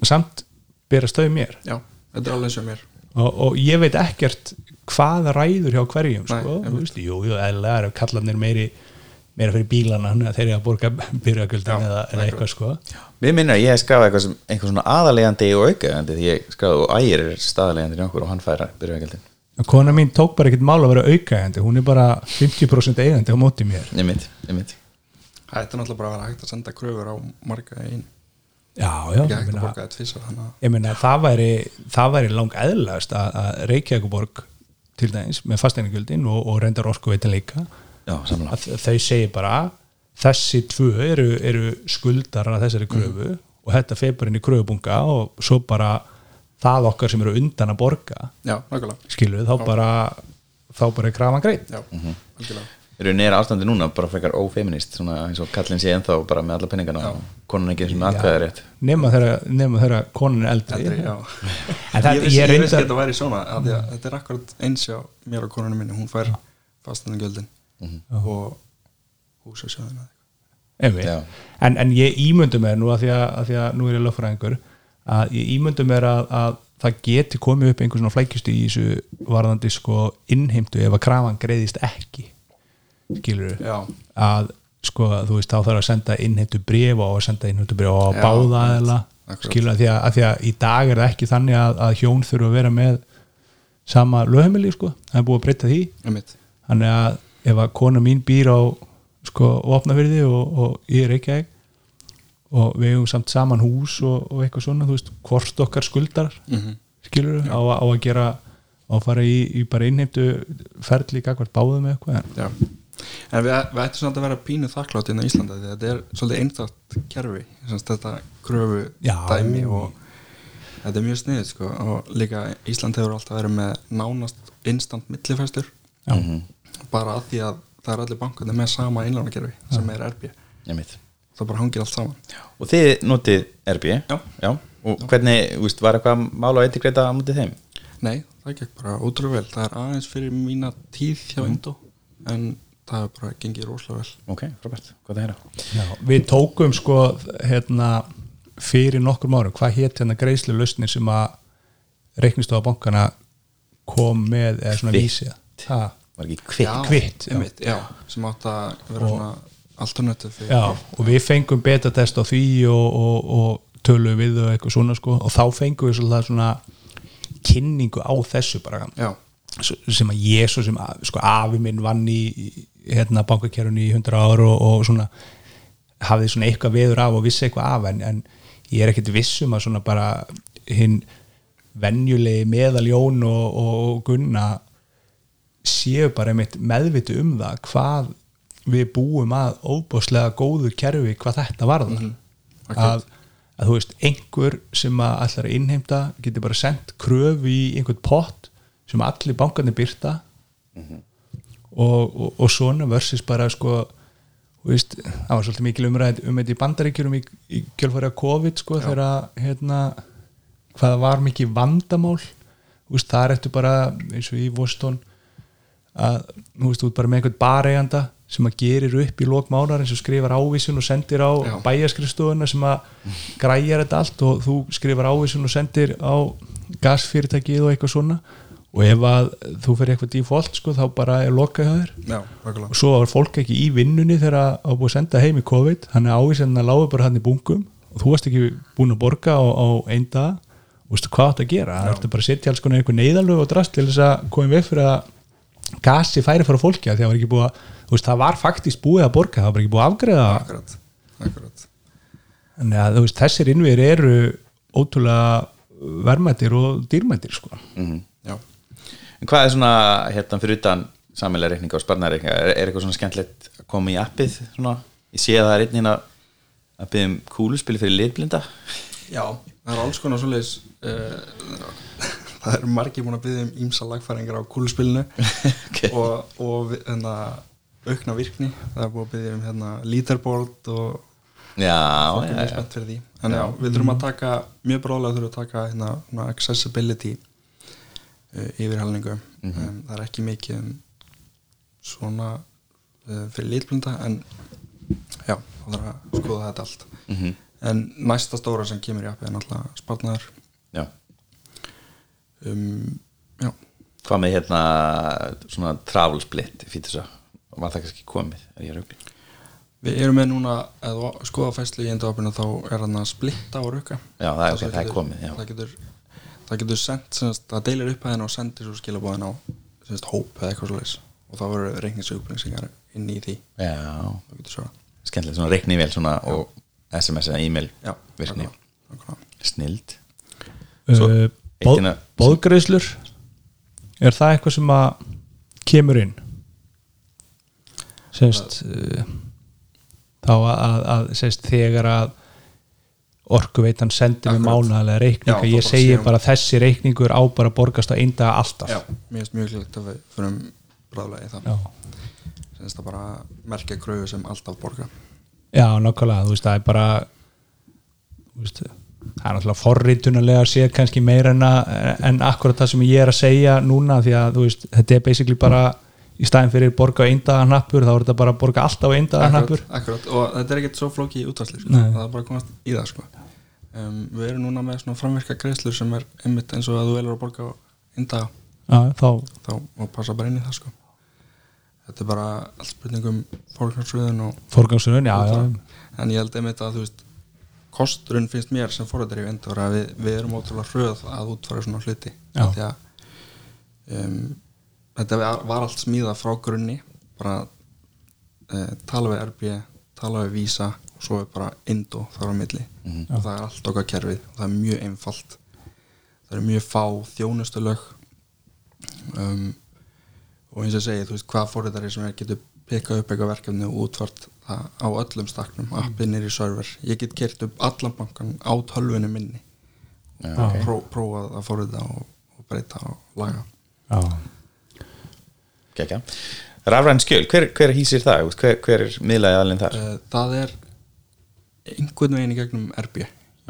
Speaker 3: Og samt berast þau mér.
Speaker 4: Já, þetta er alveg sem mér.
Speaker 3: Og, og ég veit ekkert hvað ræður hjá hverjum
Speaker 4: Nei,
Speaker 3: sko, þú veist, jú, jú, eðlilega eru kallarnir meiri meira fyrir bílana að þeir eru að borga (laughs) byrjagjöldin
Speaker 4: Já,
Speaker 3: eða, eða eitthvað sko.
Speaker 2: Mér minnir að ég hef skráð eitthvað, sem, eitthvað svona aðalegandi og aukaðandi því ég skráði og ægir er staðalegandi í okkur og hann færa byrjuðagjöldin
Speaker 3: En kona mín tók bara ekkert mál að vera aukaðandi hún er bara 50% eigandi á móti mér.
Speaker 2: Ég mitt, ég mitt
Speaker 4: Það er náttúrulega bara að vera hægt að senda kröfur á marga einn
Speaker 3: já, já, ég meina, ég meina það væri það væri lang eðlast að, að Reykjavíkuborg til dæmis með fasteiningjöldin og, og reyndar orku veitin líka
Speaker 2: Já,
Speaker 3: að þau segir bara þessi tvö eru, eru skuldar að þessari kröfu og þetta feir bara inn í kröfubunga og svo bara það okkar sem eru undan að borga
Speaker 4: Já,
Speaker 3: skiluð, þá bara þá bara er krafan greit
Speaker 4: Já, algjörlega.
Speaker 2: Í rauninni er ástandi núna bara frekar ófeminist svona eins og kallinn sé ennþá bara með alla penningana og konan ekki sem aðkvæðar rétt.
Speaker 3: Nema þegar, konan er eldri,
Speaker 4: Eldri, já.
Speaker 3: en það,
Speaker 4: Ég vissi, vissi
Speaker 3: reyndar
Speaker 4: þetta væri svona af því að þetta er akkurat eins hjá mér og konunum minni. Hún fær fastanum gjöldin og húsasjóðina
Speaker 3: en, en ég ímyndu mér nú að því að, að því að nú er ég lögfræðingur að ég ímyndu mér að, að það geti komið upp einhver svona flækjusti í þessu varðandi sko innheimtu ef að krafan greiðist ekki skilur að sko þú veist þá þarf að senda innheimtu bréf og að senda innheimtu bréf á
Speaker 4: Já,
Speaker 3: báða eða skilur að því að, að því að í dag er það ekki þannig að, að hjón þurfa að vera með sama lögheimili sko, það er búið að breyta því. Þannig að ef að kona mín býr á sko opnafyrði og, og ég er ekki og við hefum samt saman hús og, og eitthvað svona, þú veist, hvort okkar skuldar
Speaker 4: mm
Speaker 3: skilur á, á að gera á að fara í, í bara innheimtu ferli gagvart báðum eða eitthvað en-
Speaker 4: En við, við ættum samt að vera pínu þakklátt inn á Íslanda því að þetta er svolítið einstakt kerfi semst þetta kröfu
Speaker 3: Já.
Speaker 4: dæmi og þetta er mjög sniðið sko. Og líka Ísland hefur alltaf verið með nánast instant millifæstur
Speaker 3: Já.
Speaker 4: bara að því að það er allir bankarnir með sama innlánakerfi sem er RB það bara hangir allt saman.
Speaker 2: Og þið notið RB
Speaker 4: Já.
Speaker 2: Og hvernig, veist, var eitthvað mál á eitthvað á mútið þeim?
Speaker 4: Nei, það gekk bara ótrúlega vel. Það er aðeins fyrir mína tíð hjá Indo en það er bara gengið rosalega vel.
Speaker 2: Ok, frábært, hvað það heyra.
Speaker 3: Já, við tókum sko hérna fyrir nokkur árum, hvað hétt hérna greiðslu lausnir sem að reiknistofa bankana kom með eða svona vísið. Ha,
Speaker 2: Var ekki kvitt?
Speaker 4: Já,
Speaker 3: Kvitt, já.
Speaker 4: einmitt, já. sem átt að vera svona alternativ fyrir
Speaker 3: Já, og við fengum betatest á því og, og, og töluðum við og eitthvað svona sko. Og þá fengum við svolítið svona kynningu á þessu bara.
Speaker 4: Já,
Speaker 3: sem að ég svo sem að, sko afi minn vann í, í hérna bankakerunni í 100 ár og, og svona hafði svona eitthvað veður af og vissi eitthvað af en, en ég er ekkert viss um að svona bara hinn venjulegi meðaljón og, og, gunna séu bara einmitt meðvitu um það hvað við búum að óbáslega góðu kerfi hvað þetta varðar. Að, að þú veist, einhver sem að allar innheimta getur bara sendt kröfu í einhvern pott sem allir bankarnir byrta og, og, og svona versus bara sko veist, það var svolítið mikil umræð um þetta í bandaríkjurum í, í kjölfæri að COVID sko þegar hérna hvaða var mikið vandamál. Veist, það er eftir bara eins og í Voston að þú veist, þú ert bara með einhvern bareiganda sem að gerir upp í lókmánar eins og skrifar ávísun og sendir á bæjarskrifstofuna sem að græjar þetta allt og þú skrifar ávísun og sendir á gasfyrirtækið og eitthvað svona og ef að þú fyrir eitthvað default sko, þá bara er lokað hjá þér.
Speaker 4: Já, okkurlega
Speaker 3: og svo var fólk ekki í vinnunni þegar að búið að senda heim í COVID. Þannig að ávísendina lágu bara hann í bunkum. Og þú varst ekki búin að borga á, á einn dag. Og veistu hvað átt að gera? Það ertu bara að setja alls konar einhver neyðalög og drast til þess að koma við fyrir að gasi færi fara fólki að því að það var ekki búið að þú veist, það var faktist búið að borga. Það var bara ekki búið að afgreða
Speaker 4: akkurat, akkurat.
Speaker 3: Að þú veist, þessir innviðir eru ótrúlega verðmættir og dýrmættir sko.
Speaker 4: já,
Speaker 2: En hvað er svona, hérna, fyrir utan sammelega reikninga og sparnareikninga, er, er eitthvað svona skemmtilegt að koma í appið, svona? Ég sé að það er einn hérna að byggja um kúluspili fyrir liðblinda
Speaker 4: já, það er alls konar svoleiðis uh, það eru margir búin að byggja um ímsa lagfæringar á kúluspilinu. (laughs)
Speaker 2: Ok.
Speaker 4: og, og hérna, aukna virkni. Það er búin að byggja um hérna, leaderboard og
Speaker 2: Já,
Speaker 4: er
Speaker 2: já, já,
Speaker 4: en já, við þurfum að taka, mjög bráðlega þurfum að taka hérna, svona uh, yfirhalningu um, það er ekki mikið um svona uh, fyrir litblinda en já, það þarf að skoða þetta allt.
Speaker 2: Mhm.
Speaker 4: en næsta stóra sem kemur í appi er náttúrulega spartnaður
Speaker 2: já.
Speaker 4: um, já,
Speaker 2: Hvað með hérna svona travel split fyrir þess að var það kannski komið, er ég raugli
Speaker 4: við erum með núna eða skoða fæslu í endaopinu þá er hann að splitta og rukka.
Speaker 2: Já, það er,
Speaker 4: Þess
Speaker 2: okay,
Speaker 4: að
Speaker 2: það er komið, já.
Speaker 4: það getur, það getur sendt semst, það deilir upp að henn og sendir svo skilabóðin á semst, hóp eða eitthvað svo og þá verður reikningsauðbrinsingar inn í því.
Speaker 2: Skemmtilegt, svona reiknivél svona og SMS eða e-mail
Speaker 4: já,
Speaker 2: virkni, snild.
Speaker 3: Uh,
Speaker 2: eitt
Speaker 3: bóð,
Speaker 2: hérna-
Speaker 3: bóðgreislur er það eitthvað sem að kemur inn? Semst uh, þá að, að, að semst, þegar að orkuveitan sendir
Speaker 4: Akkurat.
Speaker 3: mánaðlega reikninga ég segi bara þessi reikningur á bara að borgast á einn dag alltaf.
Speaker 4: Já, mér finnst mjög líkt að við fyrir bráðlega í það. Semst það bara merkja kröfu sem alltaf borga.
Speaker 3: Já, nákvæmlega, þú veist, það er bara veist, það er náttúrulega forritunarlega að sé kannski meira en, að, en akkurat það sem ég er að segja núna því að, þú veist, þetta er basically bara í staðin fyrir borga á eindaganappur þá er þetta bara að borga alltaf
Speaker 4: akkurat, akkurat, og þetta er ekkert svo flóki í útvarsli sko. Það er bara að komast í það sko. um, við erum núna með svona framvirka greiðslur sem er einmitt eins og að þú velur að borga á inda
Speaker 3: Já, þá,
Speaker 4: þá má passa bara inn í það sko. þetta er bara allt spurningum fórkvæmsröðun og
Speaker 3: forgangsunum, já, já,
Speaker 4: en ég held einmitt að þú veist kosturinn finnst mér sem fórhættar í endur að við, við erum ótrúlega hröð að útfara svona hluti
Speaker 3: Já.
Speaker 4: Því að um, þetta var, allt smíða frá grunni bara uh, tala við RB tala við Visa og svo er bara Indo þar á milli. Og það er allt okkar kerfið og það er mjög einfalt. Það er mjög fá þjónustulög. Um, og eins og segi, þú veist, hvað fórhættari sem er getur pikkað upp eitthvað verkefni og útfart það á öllum staknum, appin er í server. Ég get kert upp allan bankan á tölvunni minni.
Speaker 2: Já,
Speaker 4: og
Speaker 2: ok.
Speaker 4: pró, prófa að fórhætta og, og breyta og laga.
Speaker 3: Já.
Speaker 2: Gekja. Rafræn skjöl, hver, hver hýsir það? Þú veist, Hver, hver er miðlaði aðlinn þar?
Speaker 4: uh, það er einhvern veginn í gegnum RB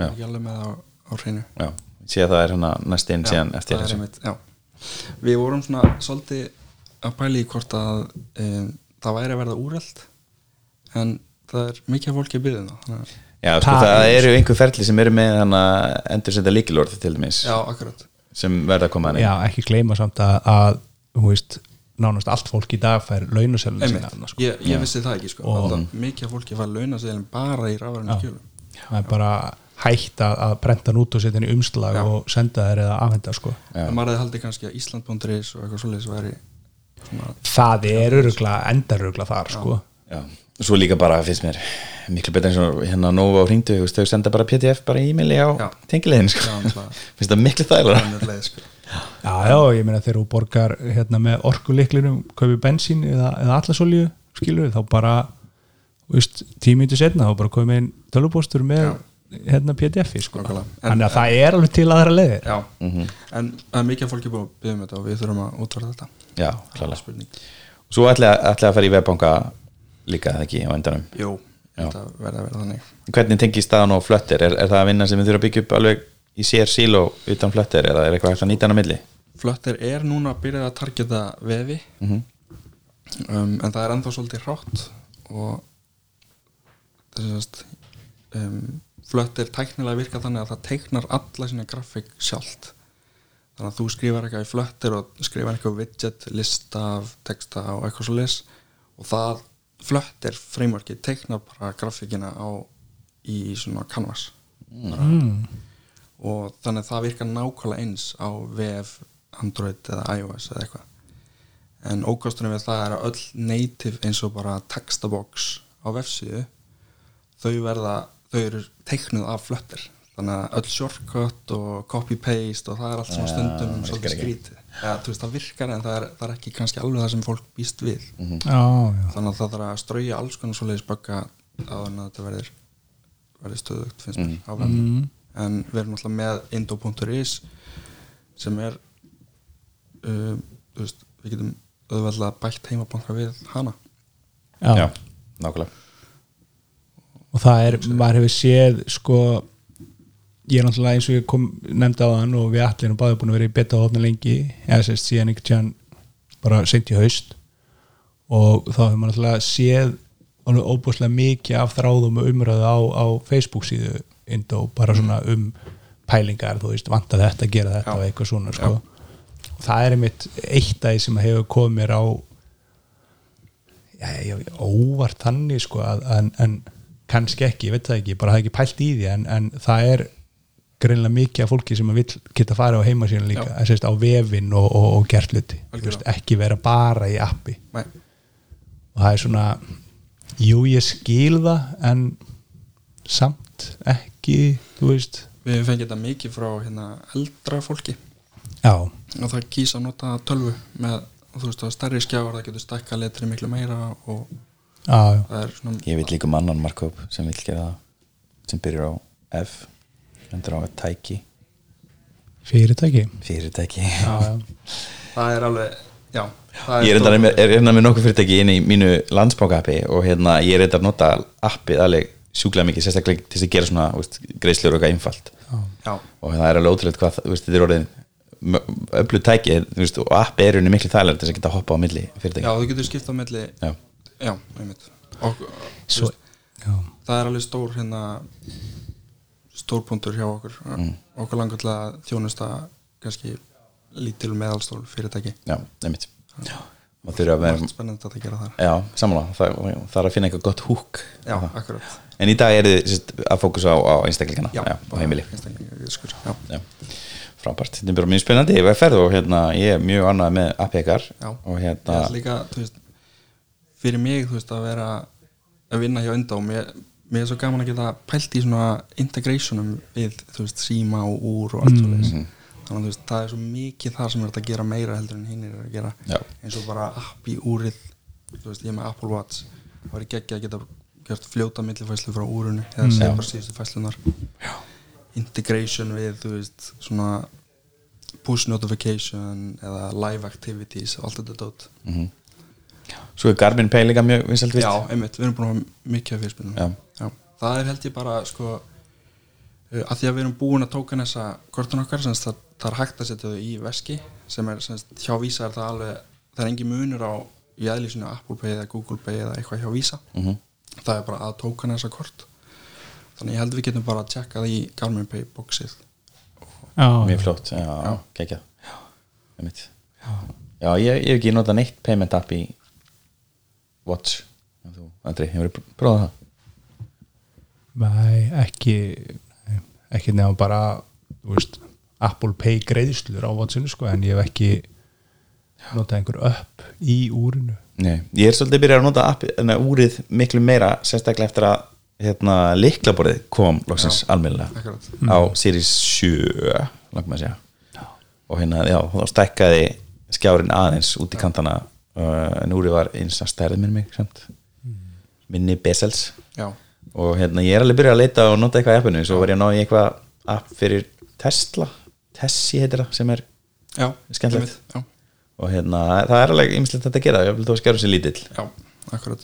Speaker 4: ekki alveg með það á, á hreinu
Speaker 2: Já, sé að það er hérna næst inn síðan eftir
Speaker 4: það er
Speaker 2: þessu
Speaker 4: einmitt, já. við vorum svona svolítið að pæla í hvort að um, það væri að verða úreld en það er mikið fólki að byggja það
Speaker 2: Já, sko,
Speaker 3: Það
Speaker 2: það,
Speaker 3: er-
Speaker 2: eru einhver ferli sem eru með þannig að endur senda líkilorð til dæmis
Speaker 4: já, akkurat
Speaker 2: sem verða að koma hann
Speaker 3: já, ekki gleyma samt að, að þú veist, nánast allt fólk í dag fær launaselun
Speaker 4: Einmitt.
Speaker 3: sína sko.
Speaker 4: ég, ég vissi það ekki sko
Speaker 3: Og-
Speaker 4: mikið fólki fær launaseðlum bara í rafræðinu skjölum
Speaker 3: það er bara hægt að, að prenta hann út og setja hann í umslag
Speaker 4: Já.
Speaker 3: og senda þær eða afhenda sko.
Speaker 4: en maður hefði haldið kannski að Ísland.is og eitthvað svoleiðis væri svona
Speaker 3: það er örugla, endarugla þar sko.
Speaker 2: Já, og svo líka bara finnst mér miklu betur eins og hérna Nova og hringdu þau senda bara pdf bara í e-maili á
Speaker 4: Já.
Speaker 2: tengilegin sko.
Speaker 4: Já, (laughs)
Speaker 2: finnst það miklu þægilega
Speaker 4: sko
Speaker 3: já, já, ég meina þegar þú borgar hérna, með orkuliklinum, kaupi bensín eða, eða allasolju, skilur þá bara þú veist, tímítu setna þá bara komið inn tölvupóstur með hérna pdf-i sko.
Speaker 4: En-
Speaker 3: þannig að það er alveg til aðra leiðir.
Speaker 4: Já, en það er mikið af fólki búið að byggja um þetta og við þurfum að útfæra þetta.
Speaker 2: Já,
Speaker 4: það er
Speaker 2: klálega.
Speaker 4: spurning.
Speaker 2: Svo ætla, ætla að fara í webbanka líka það ekki á endanum?
Speaker 4: Jú, þetta verða að vera þannig.
Speaker 2: Hvernig tengist staðan og flöttir? Er, er það að vinna sem við þurfum að byggja upp alveg í sér síló utan flöttir eða er eitthvað hægt að nýta hann á milli?
Speaker 4: Flutter er núna að byrja að targeta vefi
Speaker 2: Mhm.
Speaker 4: um, en það er ennþá svolítið hrátt og þess að um, Flutter tæknilega virka þannig að það teiknar alla sína grafík sjálft þannig að þú skrifar eitthvað í Flutter og skrifar eitthvað widget, lista af texta og eitthvað svo lis og það Flutter frameworki teiknar bara grafíkina á í svona canvas bara, og þannig að það virkar nákvæmlega eins á VF, Android eða iOS eða eitthvað. En ókostunum við það er að öll native eins og bara textabox á vefsíðu þau verða, þau eru teiknuð af Flutter. Þannig að öll shortcut og copy-paste og það er allt svona
Speaker 2: Ja,
Speaker 4: stundum
Speaker 2: virkar
Speaker 4: svolítið skrítið. Ja, veist það virkar en það er, það er ekki kannski alveg það sem fólk býst við.
Speaker 3: Já, já,
Speaker 4: þannig að það þarf að strauja alls konar svoleiðis en að þetta verður verður stöðugt finnst mér á vefnum en við erum alltaf með indo.is sem er uh, veist, við getum auðveldlega bætt heimabanka við hana.
Speaker 3: Já.
Speaker 2: já, nákvæmlega.
Speaker 3: Og það er, maður hefur séð sko ég er náttúrulega eins og ég kom nefndi á þann og við allir báðum búin að vera í beta hófna lengi eða sérst síðan einhvern tján bara seint í haust. Og þá hefur maður náttúrulega séð alveg óbúslega mikið af þráðum og umröðu á, á Facebook síðu Indo, bara svona um pælingar, þú veist, vanta þetta, gera þetta og eitthvað svona, sko. Og það er einmitt eitt af því sem hefur komið mér á já, já, óvart þannig sko að, en, en kannski ekki, ég veit það ekki, bara það ekki pælt í því en, en það er greinlega mikið af fólki sem að vill geta farið á heimasíðan líka,
Speaker 4: Já.
Speaker 3: að sést á vefin og, og, og gert veist, ekki vera bara í appi.
Speaker 4: Nei,
Speaker 3: og það er svona jú, ég skil það en samt ekki þú veist.
Speaker 4: Við fengið þetta mikið frá hérna, eldra fólki.
Speaker 3: Já,
Speaker 4: og það kýsa að nota tölvu með þú veist, það er stærri skjáar, það getur stækka letri miklu meira og
Speaker 3: já, já,
Speaker 4: það er svona
Speaker 2: ég vil líka um annan markup sem vil gera það sem byrjar á F endur á tæki.
Speaker 3: Fyrirtæki.
Speaker 2: Fyrirtæki.
Speaker 3: Já, já, (laughs)
Speaker 4: það er alveg, já það
Speaker 2: ég er reyndar með, er nokkuð fyrirtæki inn í mínu landsbóka-appi og hérna ég er reyndar að nota appið alveg sjúklega mikið, sérstaklega til þess að gera svona veist, greiðslur og eitthvað einfalt.
Speaker 4: Já,
Speaker 2: og það er alveg ótrúlega hvað þú veist, þetta er orðin öllu tæki þú veist, og appi er unni miklu þægilega til þess að geta hoppa á milli
Speaker 4: já,
Speaker 2: fyrirtæki
Speaker 4: þú getur skipt á milli.
Speaker 2: Já.
Speaker 4: já, einmitt. Og
Speaker 3: Svo,
Speaker 4: veist,
Speaker 3: já.
Speaker 4: það er alveg stór hérna stór punktur hjá okkur.
Speaker 2: Mm.
Speaker 4: okkur langar til að þjónusta kannski lítil meðalstól fyrirtæki.
Speaker 2: Já, nefnitt og þurfa að vera
Speaker 4: Margt spennandi að gera þar.
Speaker 2: Já, samanlega, það, það er að finna eitthvað gott húk
Speaker 4: já,
Speaker 2: það.
Speaker 4: akkurat
Speaker 2: en í dag er þið að fókusa á, á einstaklingana.
Speaker 4: Já,
Speaker 2: heimili.
Speaker 4: Já,
Speaker 2: já. frábært, þetta er bara mjög spennandi. Ég ferð og hérna, ég er mjög annað með og
Speaker 4: ég
Speaker 2: hérna
Speaker 4: líka, þú veist fyrir mig, þú veist, að vera að vinna hjá enda og mér, mér er svo gaman að geta pælt í svona integrationum við, þú veist, síma og úr og allt mm.
Speaker 2: Mhm.
Speaker 4: þannig að þú veist, það er svo mikið það sem er að gera meira heldur en hinn er að gera.
Speaker 2: Já.
Speaker 4: eins og bara app í úrið þú veist, ég er með Apple Watch. Það var ekki að geta gert fljóta millifæslu frá úrunu eða
Speaker 2: Mm. Já.
Speaker 4: bara síðustu fæslunar integration við, þú veist, svona push notification eða live activities og allt þetta dót
Speaker 2: mhm. svo er Garmin Pay líka mjög vinsalt vist
Speaker 4: Já, einmitt, við erum búin að hafa mikið af fyrirspilnum
Speaker 2: Já.
Speaker 4: Það er held ég bara sko uh, að því að við erum búin að tóka þessa kortun okkar semst, það, það er hægt að setja þau í veski sem er semst, hjá Visa er það alveg það er engin munur á í aðlýsinu Apple Pay eða Google Pay eða eitthvað hjá Visa
Speaker 2: Mhm.
Speaker 4: Það er bara að tóka þessa kort. Þannig ég held við getum bara að tjekka það í Garmin Pay boxið.
Speaker 3: Já,
Speaker 2: mjög flott, já, já. kekja já, já. Ég, ég hef ekki notað neitt payment app í Watch. Þú, Andri, hefur prófað það?
Speaker 3: Nei, ekki ekki nefnum bara veist, Apple Pay greiðslur á Watsonu sko, en ég hef ekki notað einhver upp í úrinu
Speaker 2: Nei, ég er svolítið byrjað að nota app, enna, úrið miklu meira, sérstaklega eftir að hérna, liklaborðið kom loksins almennilega
Speaker 4: Akkurat.
Speaker 2: á Series 7 langum að segja. Og hérna, já, þá stækkaði skjárin aðeins út í kantana uh, en úrið var eins að stærði minn mig samt. minni bezels.
Speaker 4: Já,
Speaker 2: og hérna, ég er alveg byrjað að leita og nota eitthvað í appinu, svo var ég að ná í eitthvað app fyrir Tesla. Tessi heitir það, sem er
Speaker 4: já,
Speaker 2: Skemmtilegt. Og hérna, það er alveg ymslegt þetta að gera, ég vil þó skjára sér lítill.
Speaker 4: Já, akkurat.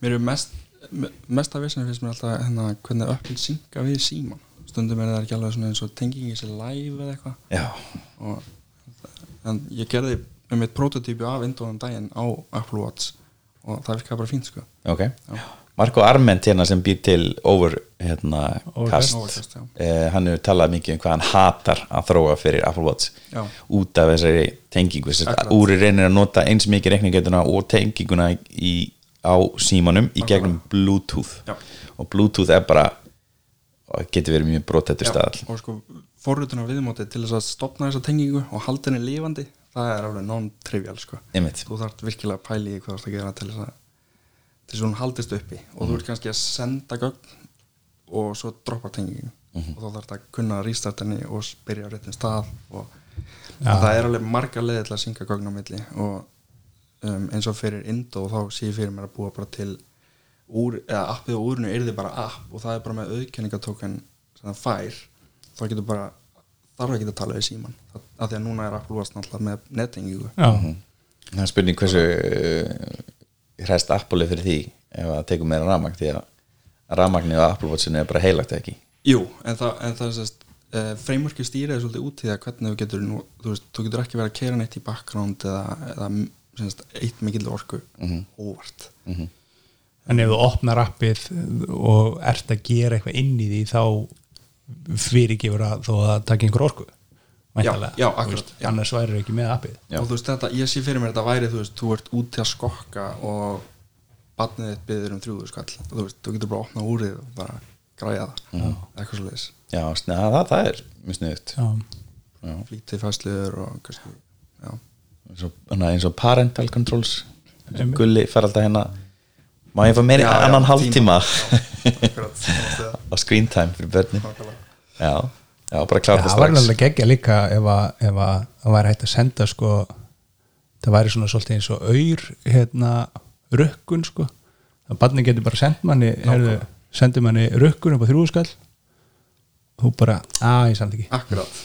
Speaker 4: Mér er mest me- mest af vissinni finnst mér alltaf hérna, hvernig öppil synga við síman stundum er það ekki alveg eins og tengingi sér live eða eitthvað. En ég gerði með mitt prototípi af Indóðan daginn á Apple Watch og það virkaði bara fínt sko.
Speaker 2: Ok.
Speaker 4: Já.
Speaker 2: Marko Arment hérna sem býr til over hérna
Speaker 3: Overcast.
Speaker 4: Overcast, já.
Speaker 2: eh, hann hefur talað mikið um hvað hann hatar að þróa fyrir Apple Watch
Speaker 4: Já.
Speaker 2: út af þessari tengingu úri reynir að nota eins mikið reikningetuna og tenginguna í, á símanum í gegnum Bluetooth
Speaker 4: Já.
Speaker 2: og Bluetooth er bara getur verið mjög brotettur staðal
Speaker 4: og sko forrutuna viðmóti til þess að stopna þessa tengingu og halda henni lifandi það er alveg non-trivial sko
Speaker 2: Einmitt.
Speaker 4: þú þarf virkilega að pæli í hvað þú ert að gera til þess að þess að hún haldist uppi og þú ert kannski að senda gögn og svo droppa tengingin. Og þá þarf að kunna að restart henni og byrja á réttin stað og það er alveg marga leiði til að synga gögn á milli og um, eins og fyrir Indo þá sé ég fyrir mér að búa bara til úr, eða appið á úrinu er þið bara app og það er bara með auðkenningatókan sem það fær þá getur bara þarf ekki að tala við síman Það- af því að núna er Apple Watch náttúrulega með nettengingu.
Speaker 3: Já,
Speaker 2: það er spurning hversu uh, hræst Apple fyrir því ef það tekur meira rafmagn því að rafmagnið á Apple Watchinu er bara heilagt ekki?
Speaker 4: Jú, en það, en það er sérst uh, freymörki stýrið svolítið út í það hvernig þú getur nú, þú veist, þú getur ekki verið að keira neitt í background eða, eða sérst, eitt mikill orku óvart.
Speaker 3: En ef þú opnar appið og ert að gera eitthvað inn í því þá fyrirgefur að þó að taki einhver orku væntanlega,
Speaker 4: já,
Speaker 3: þú
Speaker 4: akkurat,
Speaker 3: veist,
Speaker 4: já.
Speaker 3: annars væri ekki með appið.
Speaker 2: Já.
Speaker 4: og þú veist þetta, ég sé fyrir mér þetta væri þú veist, þú ert út til að skokka og barnið þitt byður um þrjúðu skall. Og þú veist, þú getur bara að opna úrið og bara græja það, eitthvað svo leiðis
Speaker 2: já, það, það er mjög sniðugt
Speaker 3: já,
Speaker 4: flítið fæsliður og kannski, já.
Speaker 2: Eins og, eins og parental controls. Gulli fær alltaf hérna má ég fá meiri
Speaker 4: Já, já,
Speaker 2: annan
Speaker 4: tíma.
Speaker 2: hálftíma?
Speaker 4: Akkurat, það (laughs)
Speaker 2: á screen time fyrir börnin.
Speaker 4: Nákvæmlega.
Speaker 2: já, já, bara klára
Speaker 3: það
Speaker 2: það
Speaker 3: var
Speaker 2: strax.
Speaker 3: alveg geggja líka ef að, ef að það væri hægt að senda sko, það væri svona svolítið eins og auður hérna, rukkun sko. Að barni getur bara sendt manni herðu, sendi manni rukkun upp á þrjúskall og þú bara, að ég samt ekki.
Speaker 4: Akkurat,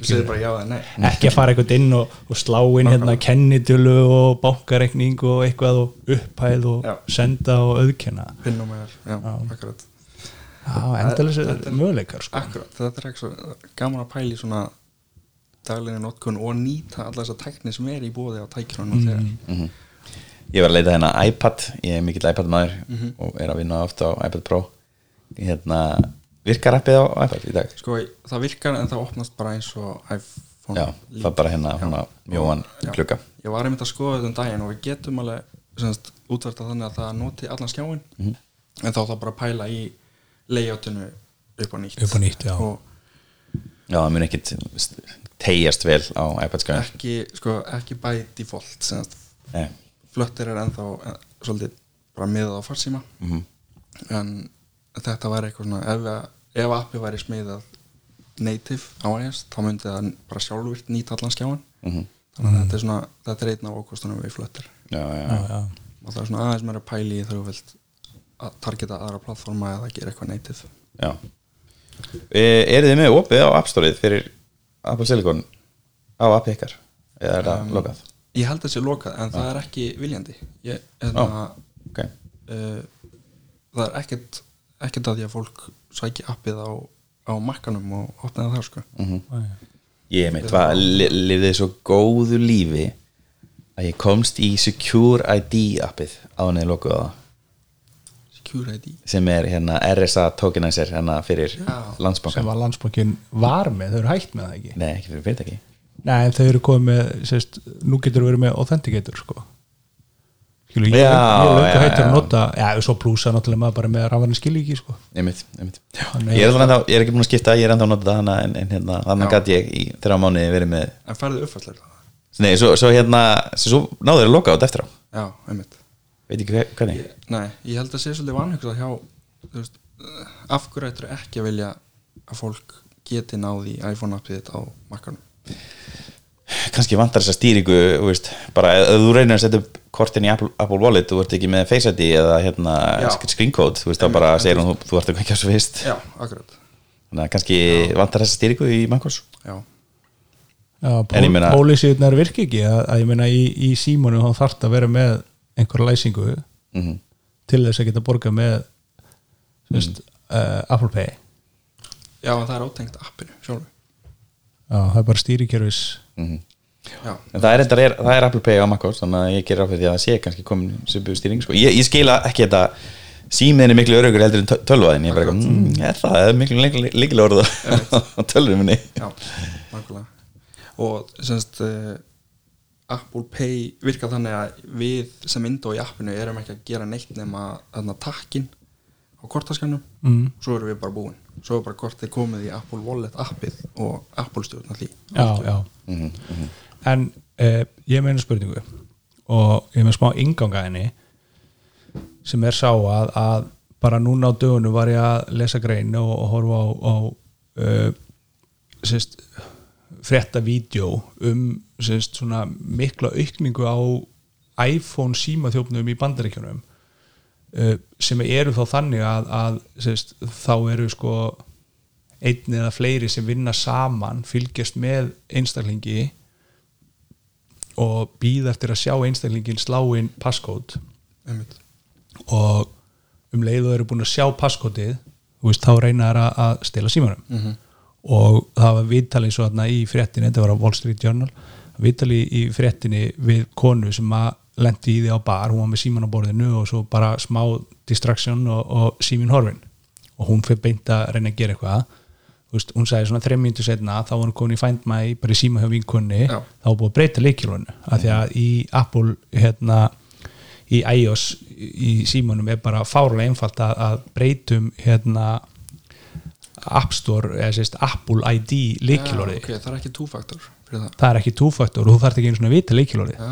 Speaker 4: þú segir bara já eða nei.
Speaker 3: Ekki að fara eitthvað inn og, og slá inn hérna kennitölu og bankareikning og eitthvað og upphæð og
Speaker 4: Já.
Speaker 3: senda og auðkenna.
Speaker 4: Pinnum er, já, akkurat Er-
Speaker 3: möguleikar sko.
Speaker 4: Akkurat, þetta er ekki svo gaman að pæli svona daglegin notkun og nýta alla þessa tækni sem er í bóði á tækjunum og þegar.
Speaker 2: Ég var að leita hérna iPad ég er mikill iPad maður
Speaker 4: Mhm.
Speaker 2: og er að vinna ofta á iPad Pro. Hérna, virkar appið á iPad í dag?
Speaker 4: Sko, það virkar en það opnast bara eins og iPhone
Speaker 2: já, það er bara hérna, hérna mjóan klukka
Speaker 4: ég var einmitt að skoða þetta um daginn og við getum alveg semst, útverta þannig að það noti allan skjáin
Speaker 2: Mhm.
Speaker 4: en þá þá bara pæla í layoutinu upp á nýtt
Speaker 3: Upp á nýtt, já.
Speaker 4: og
Speaker 2: já, það mun ekkit tegjast vel á iPad skæðin
Speaker 4: ekki, sko, ekki by default semst,
Speaker 2: Nei.
Speaker 4: flöttir er ennþá eh, svolítið bara miðað á farsíma
Speaker 2: Mhm.
Speaker 4: en þetta væri eitthvað svona ef, að- ef appi væri smiðað native á iOS þá myndi það bara sjálfvirt nýta allan skjáin
Speaker 2: Mhm.
Speaker 4: þannig að þetta er svona þetta er einn af ákostunum við flöttir
Speaker 2: já, já,
Speaker 3: já, já.
Speaker 4: og það er svona aðeins meira pæli í þú vilt að targeta aðra plattforma eða gera eitthvað native.
Speaker 2: Já. E, eru þið með opið á App Store-ið fyrir Apple Silicon? Á appi ykkar? Eða er það lokað?
Speaker 4: ég held að það sé lokað en það er ekki viljandi. Ég,
Speaker 2: Já.
Speaker 4: eða,
Speaker 2: ok,
Speaker 4: uh, það er ekkert ekkert að því að fólk sæki appið á, á makkanum og opna það þar sko
Speaker 2: ég mitt var li, lifið svo góðu lífi að ég komst í Secure ID appið á henni
Speaker 4: ID
Speaker 2: sem er hérna RSA tokenizer hérna fyrir
Speaker 4: Já.
Speaker 2: landsbankan
Speaker 3: sem að landsbankin var með, þau eru hægt með það ekki
Speaker 2: nei, ekki fyrir fyrirtæki
Speaker 3: Nei, en þau eru komið með sérst, nú getur verið með authenticator sko. Skilu, ég,
Speaker 2: Já,
Speaker 3: ég er
Speaker 2: já,
Speaker 3: hættur að
Speaker 2: já.
Speaker 3: nota já, svo plúsa náttúrulega maður bara með rafvarni skilíki sko.
Speaker 2: einmitt, einmitt.
Speaker 3: Þannig-
Speaker 2: ég, er ennþá, ég er ekki búin að skipta, ég er ennþá að nota það hana en, en hérna, þannig
Speaker 4: Já.
Speaker 2: gæti ég í þrjá mánuði verið með
Speaker 4: en færðu uppfærslega
Speaker 2: nei, svo, svo hérna, svo náður að loka á þetta eftir á
Speaker 4: já, einmitt
Speaker 2: veit ekki hver- hvernig?
Speaker 4: Nei, ég held að sé svolítið vanhugsað hjá veist, eh, af hverju ættur ekki að vilja að fólk geti náði iPhone appið þitt á makkanum
Speaker 2: kannski vantar þessa stýringu þú veist, bara ef þú reynir að setja upp kortin í Apple, Apple Wallet, þú ert ekki með Face ID eða hérna
Speaker 4: Já.
Speaker 2: screen code þú veist, þá bara segir hún, þú, þú ert ekki að svo fyrst.
Speaker 4: Já, akkurat.
Speaker 2: Þannig að kannski vantar þessa stýringu í Mancos
Speaker 4: Já,
Speaker 3: Já,
Speaker 2: ég meina-
Speaker 3: pólisíðunar virki ekki að, að ég meina í, í símonu þá þarf að vera með einhverja læsingu
Speaker 2: mm
Speaker 3: til þess að geta borgað með sérst, uh, Apple Pay.
Speaker 4: Já en það er átengt appinu sjálfu
Speaker 3: Já, það er bara stýrikerfis.
Speaker 2: -hmm.
Speaker 4: Já,
Speaker 2: en það er, er, það er Apple Pay á Mancos þannig að ég gerir á fyrir því að það sé kannski komin svipuð stýring sko. ég, ég skila ekki þetta símiðin er miklu örugur heldur en töl- tölvaðin ég er bara eitthvað, mm, er það, það er miklu líkilega orða á (laughs) tölvunum minni.
Speaker 4: Já, nákvæmlega. Og semst uh, Apple Pay virkar þannig að við sem indó í appinu erum ekki að gera neitt nema takkin á kortaskannum
Speaker 3: mm.
Speaker 4: svo erum við bara búin. Svo er bara kortið komið í Apple Wallet appið og Apple stjórn allir
Speaker 3: já, já. En uh, ég meina spurningu og ég meina smá inganga henni sem er sá að, að bara núna á dögunum var ég að lesa grein og, og horfa á, á uh, sérst, frétta vídeo um sérst, svona mikla aukningu á iPhone símaþjófnum í bandaríkjunum uh, sem eru þá þannig að, að sérst, þá eru sko einn eða fleiri sem vinna saman fylgjast með einstaklingi og býða eftir að sjá einstaklingin slá inn passkód
Speaker 4: einmitt.
Speaker 3: Og um leið og eru búin að sjá passkótið þá reyna þær að- stela símanum. -hmm. Og það var viðtali og þarna í fréttinni, þetta var á Wall Street Journal viðtali í fréttinni við konu sem að lendi í því á bar hún var með síman á borðinu og svo bara smá distraction og, og símin horfin og hún fyrir beint að reyna að gera eitthvað. Veist, hún sagði svona þreim mínútur setna þá var hún komin í Find My bara í síma hjá vinkunni þá var búið að breyta leikilónu af því að í Apple hérna í iOS í símanum er bara fárlega einfalt að breytum hérna App Store eða sérst Apple ID leikilóri
Speaker 4: ok, það er ekki fyrir það.
Speaker 3: Það er ekki two-factor og þú þarf ekki einu svona vita leikilóri
Speaker 4: já,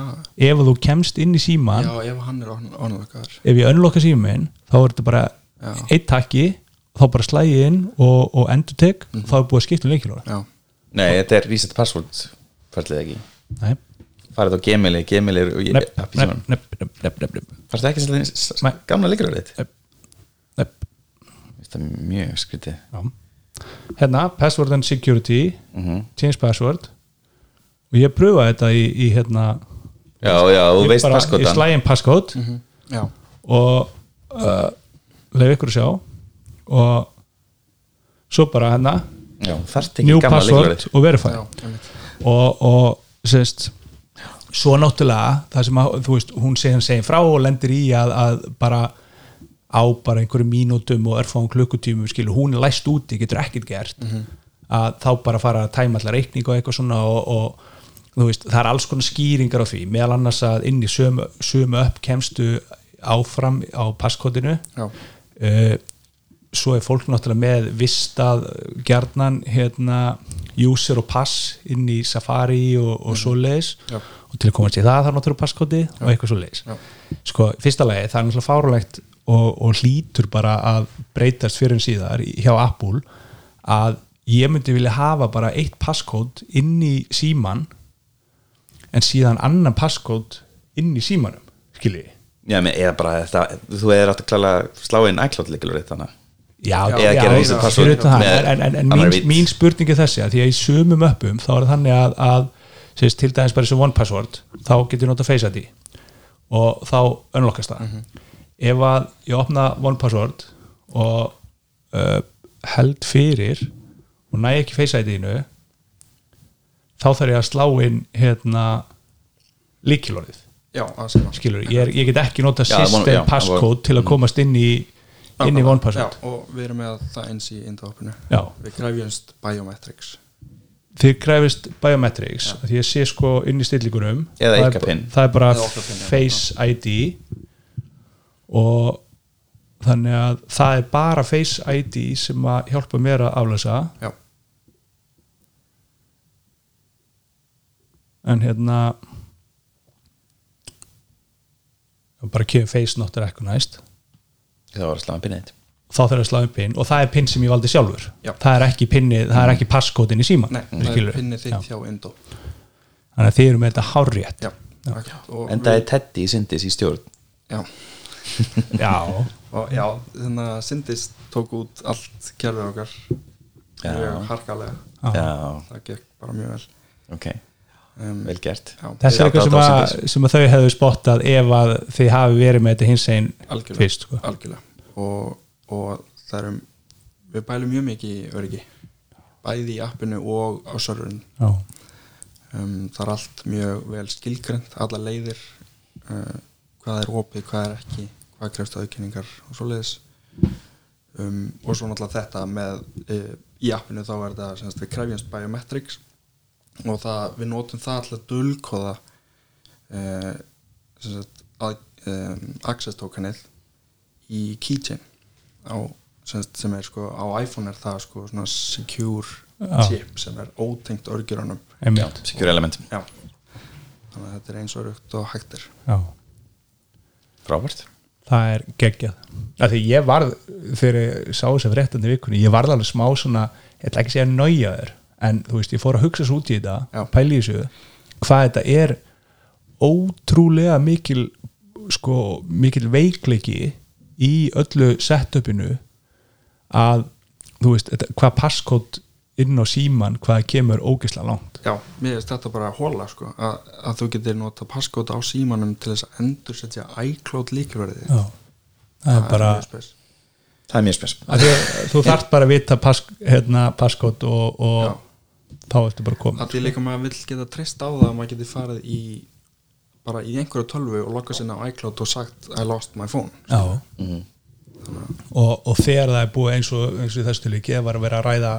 Speaker 3: ef að þú kemst inn í síman
Speaker 4: já ef hann er onnlokaður
Speaker 3: ef ég önloka símin þá er þetta bara
Speaker 4: Já.
Speaker 3: eitt takki þá bara slægi inn og, og endur tek þá er búið að skipta um leikilóri
Speaker 4: já,
Speaker 2: nei, þetta er reset password færlið ekki.
Speaker 3: Nei.
Speaker 2: farið á er í
Speaker 3: Nepp, nepp, nepp, nepp, nepp, nepp, nepp,
Speaker 2: fannst það ekki gamla líkir þitt?
Speaker 3: Nepp.
Speaker 2: Þetta er mjög skrítið.
Speaker 3: Já. hérna, password and security
Speaker 2: Mhm.
Speaker 3: change password. Og ég pröfa þetta í, í hérna
Speaker 2: já, já, þú veist
Speaker 3: bara- ég
Speaker 2: passkótan
Speaker 3: slæði inn passkód
Speaker 4: já,
Speaker 3: og uh, leif ykkur að sjá. Og svo bara hérna new
Speaker 2: gamla
Speaker 3: password og verify. Og, og sérst svo náttúrulega það sem að, þú veist, hún segir, segir frá og lendir í að, að bara á bara einhverju mínútum og örfáum klukkutímum skilu, hún er læst úti, getur ekkert gert. Að þá bara fara að tæma allar reikning og eitthvað svona og, og þú veist, það er alls konar skýringar á því. Meðal annars að inn í sömu, sömu upp kemstu áfram á passkotinu. Uh, svo er fólk náttúrulega með vistað gjarnan hérna user og pass inn í Safari og, og svo leiðis og til að komast í það þarf náttúrulega passkoti og eitthvað svo leiðis sko, fyrsta lagi, það er náttúrulega fárulegt og, og hlýtur bara að breytast fyrir en síðar hjá Apple að ég myndi vilja hafa bara eitt passkód inn í síman en síðan annan passkód inn í símanum skiljiði
Speaker 2: já, menn, eða bara þetta, þú er að klála slá inn iCloud líkir þannig
Speaker 3: Já,
Speaker 2: Eða
Speaker 3: já, já,
Speaker 2: password
Speaker 3: það.
Speaker 2: með
Speaker 3: en, en, en mín, mín spurning er þessi að því að í sömum öppum þá er það þannig að, að sést, til dæmis bara þessu one password þá getur nota face ID og þá önlokkast það ef að ég opna one password og uh, held fyrir og næ ekki face ID-inu þá þarf ég að slá inn hérna líkilorðið
Speaker 4: já,
Speaker 3: skilur, ég, er, ég get ekki nota
Speaker 2: Já, já,
Speaker 3: system passcode til að komast inn í inn í one password.
Speaker 4: Já, og við erum með það eins í indoppinu
Speaker 3: Já.
Speaker 4: við græfjumst biometrics.
Speaker 3: Þið kræfist biometrics því ég sé sko inn í stillingunum. Það er það er bara
Speaker 4: já.
Speaker 3: face ID og þannig að það er bara face ID sem að hjálpa mér að aflæsa
Speaker 4: já,
Speaker 3: en hérna bara kemur face not recognized.
Speaker 2: Það var að slá að pinna þitt.
Speaker 3: Þá þarf að slá um pin og það er pin sem ég valdi sjálfur.
Speaker 4: Já.
Speaker 3: það er ekki pinni, það er ekki passkótin í síman
Speaker 4: nei, það er
Speaker 3: Já.
Speaker 4: þitt hjá Indo
Speaker 3: þannig að þið eru með þetta hárrétt.
Speaker 4: Já, og,
Speaker 2: en það er Teddy í Sindis í stjórn.
Speaker 4: Já, (laughs)
Speaker 3: já,
Speaker 4: og já, þannig að Sindis tók út allt kerfið okkar.
Speaker 2: Já.
Speaker 4: mjög harkalega.
Speaker 2: Já,
Speaker 4: það gekk bara mjög vel.
Speaker 2: Ok,
Speaker 4: um,
Speaker 2: vel gert.
Speaker 3: Þessi er eitthvað sem, sem að þau hefðu spottað ef að þið hafi verið með þetta hins einn
Speaker 4: algjörlega,
Speaker 3: fyrst sko.
Speaker 4: algjörlega. Og, og það erum við bælum mjög mikið í öryggi. Bæði í appinu og á serverinn
Speaker 3: Já,
Speaker 4: um, það er allt mjög vel skilgrend alla leiðir uh, hvað er opið, hvað er ekki hvað krefst auðkynningar og svoleiðis. Um, og svo náttúrulega þetta með uh, í appinu þá er þetta semst, við krefjumst biometrics og það, við notum það alltaf dulkoða semst, að, um, access tokenið í keychain á, semst, sem er sko á iPhone er það sko svona secure
Speaker 3: Já.
Speaker 4: chip sem er ótengt örgjurunum
Speaker 2: secure element,
Speaker 4: já. Þannig að þetta er eins og rögt og hægtir
Speaker 3: já.
Speaker 2: Frábært
Speaker 3: það er geggjað. Af því ég varð, þegar ég sá þess að fréttandi vikunni, ég varð alveg smá svona ég ætla ekki að segja nájaður en þú veist, ég fór að hugsa svo út í þetta pæli í þessu, hvað þetta er ótrúlega mikil sko, mikil veikleiki í öllu setupinu að þú veist, þetta, hvað passkód inn á síman, hvað kemur ógisla langt.
Speaker 4: Já, mér finnst þetta bara að hóla sko, að, að þú getur nota passkóta á símanum til þess að endur setja iCloud líkverðið.
Speaker 3: Já, það er bara
Speaker 2: það er mjög spes.
Speaker 3: Að að þú þarft bara að vita pass, hérna, passkód og, og þá ertu bara komið
Speaker 4: að því líka maður vill geta treyst á það að maður geti farið í bara í einhverju tölvu og lokka sinna á iCloud og sagt I lost my phone.
Speaker 3: Já. Og, og þegar það er búið eins og, eins og í þessu líki var að vera að ræða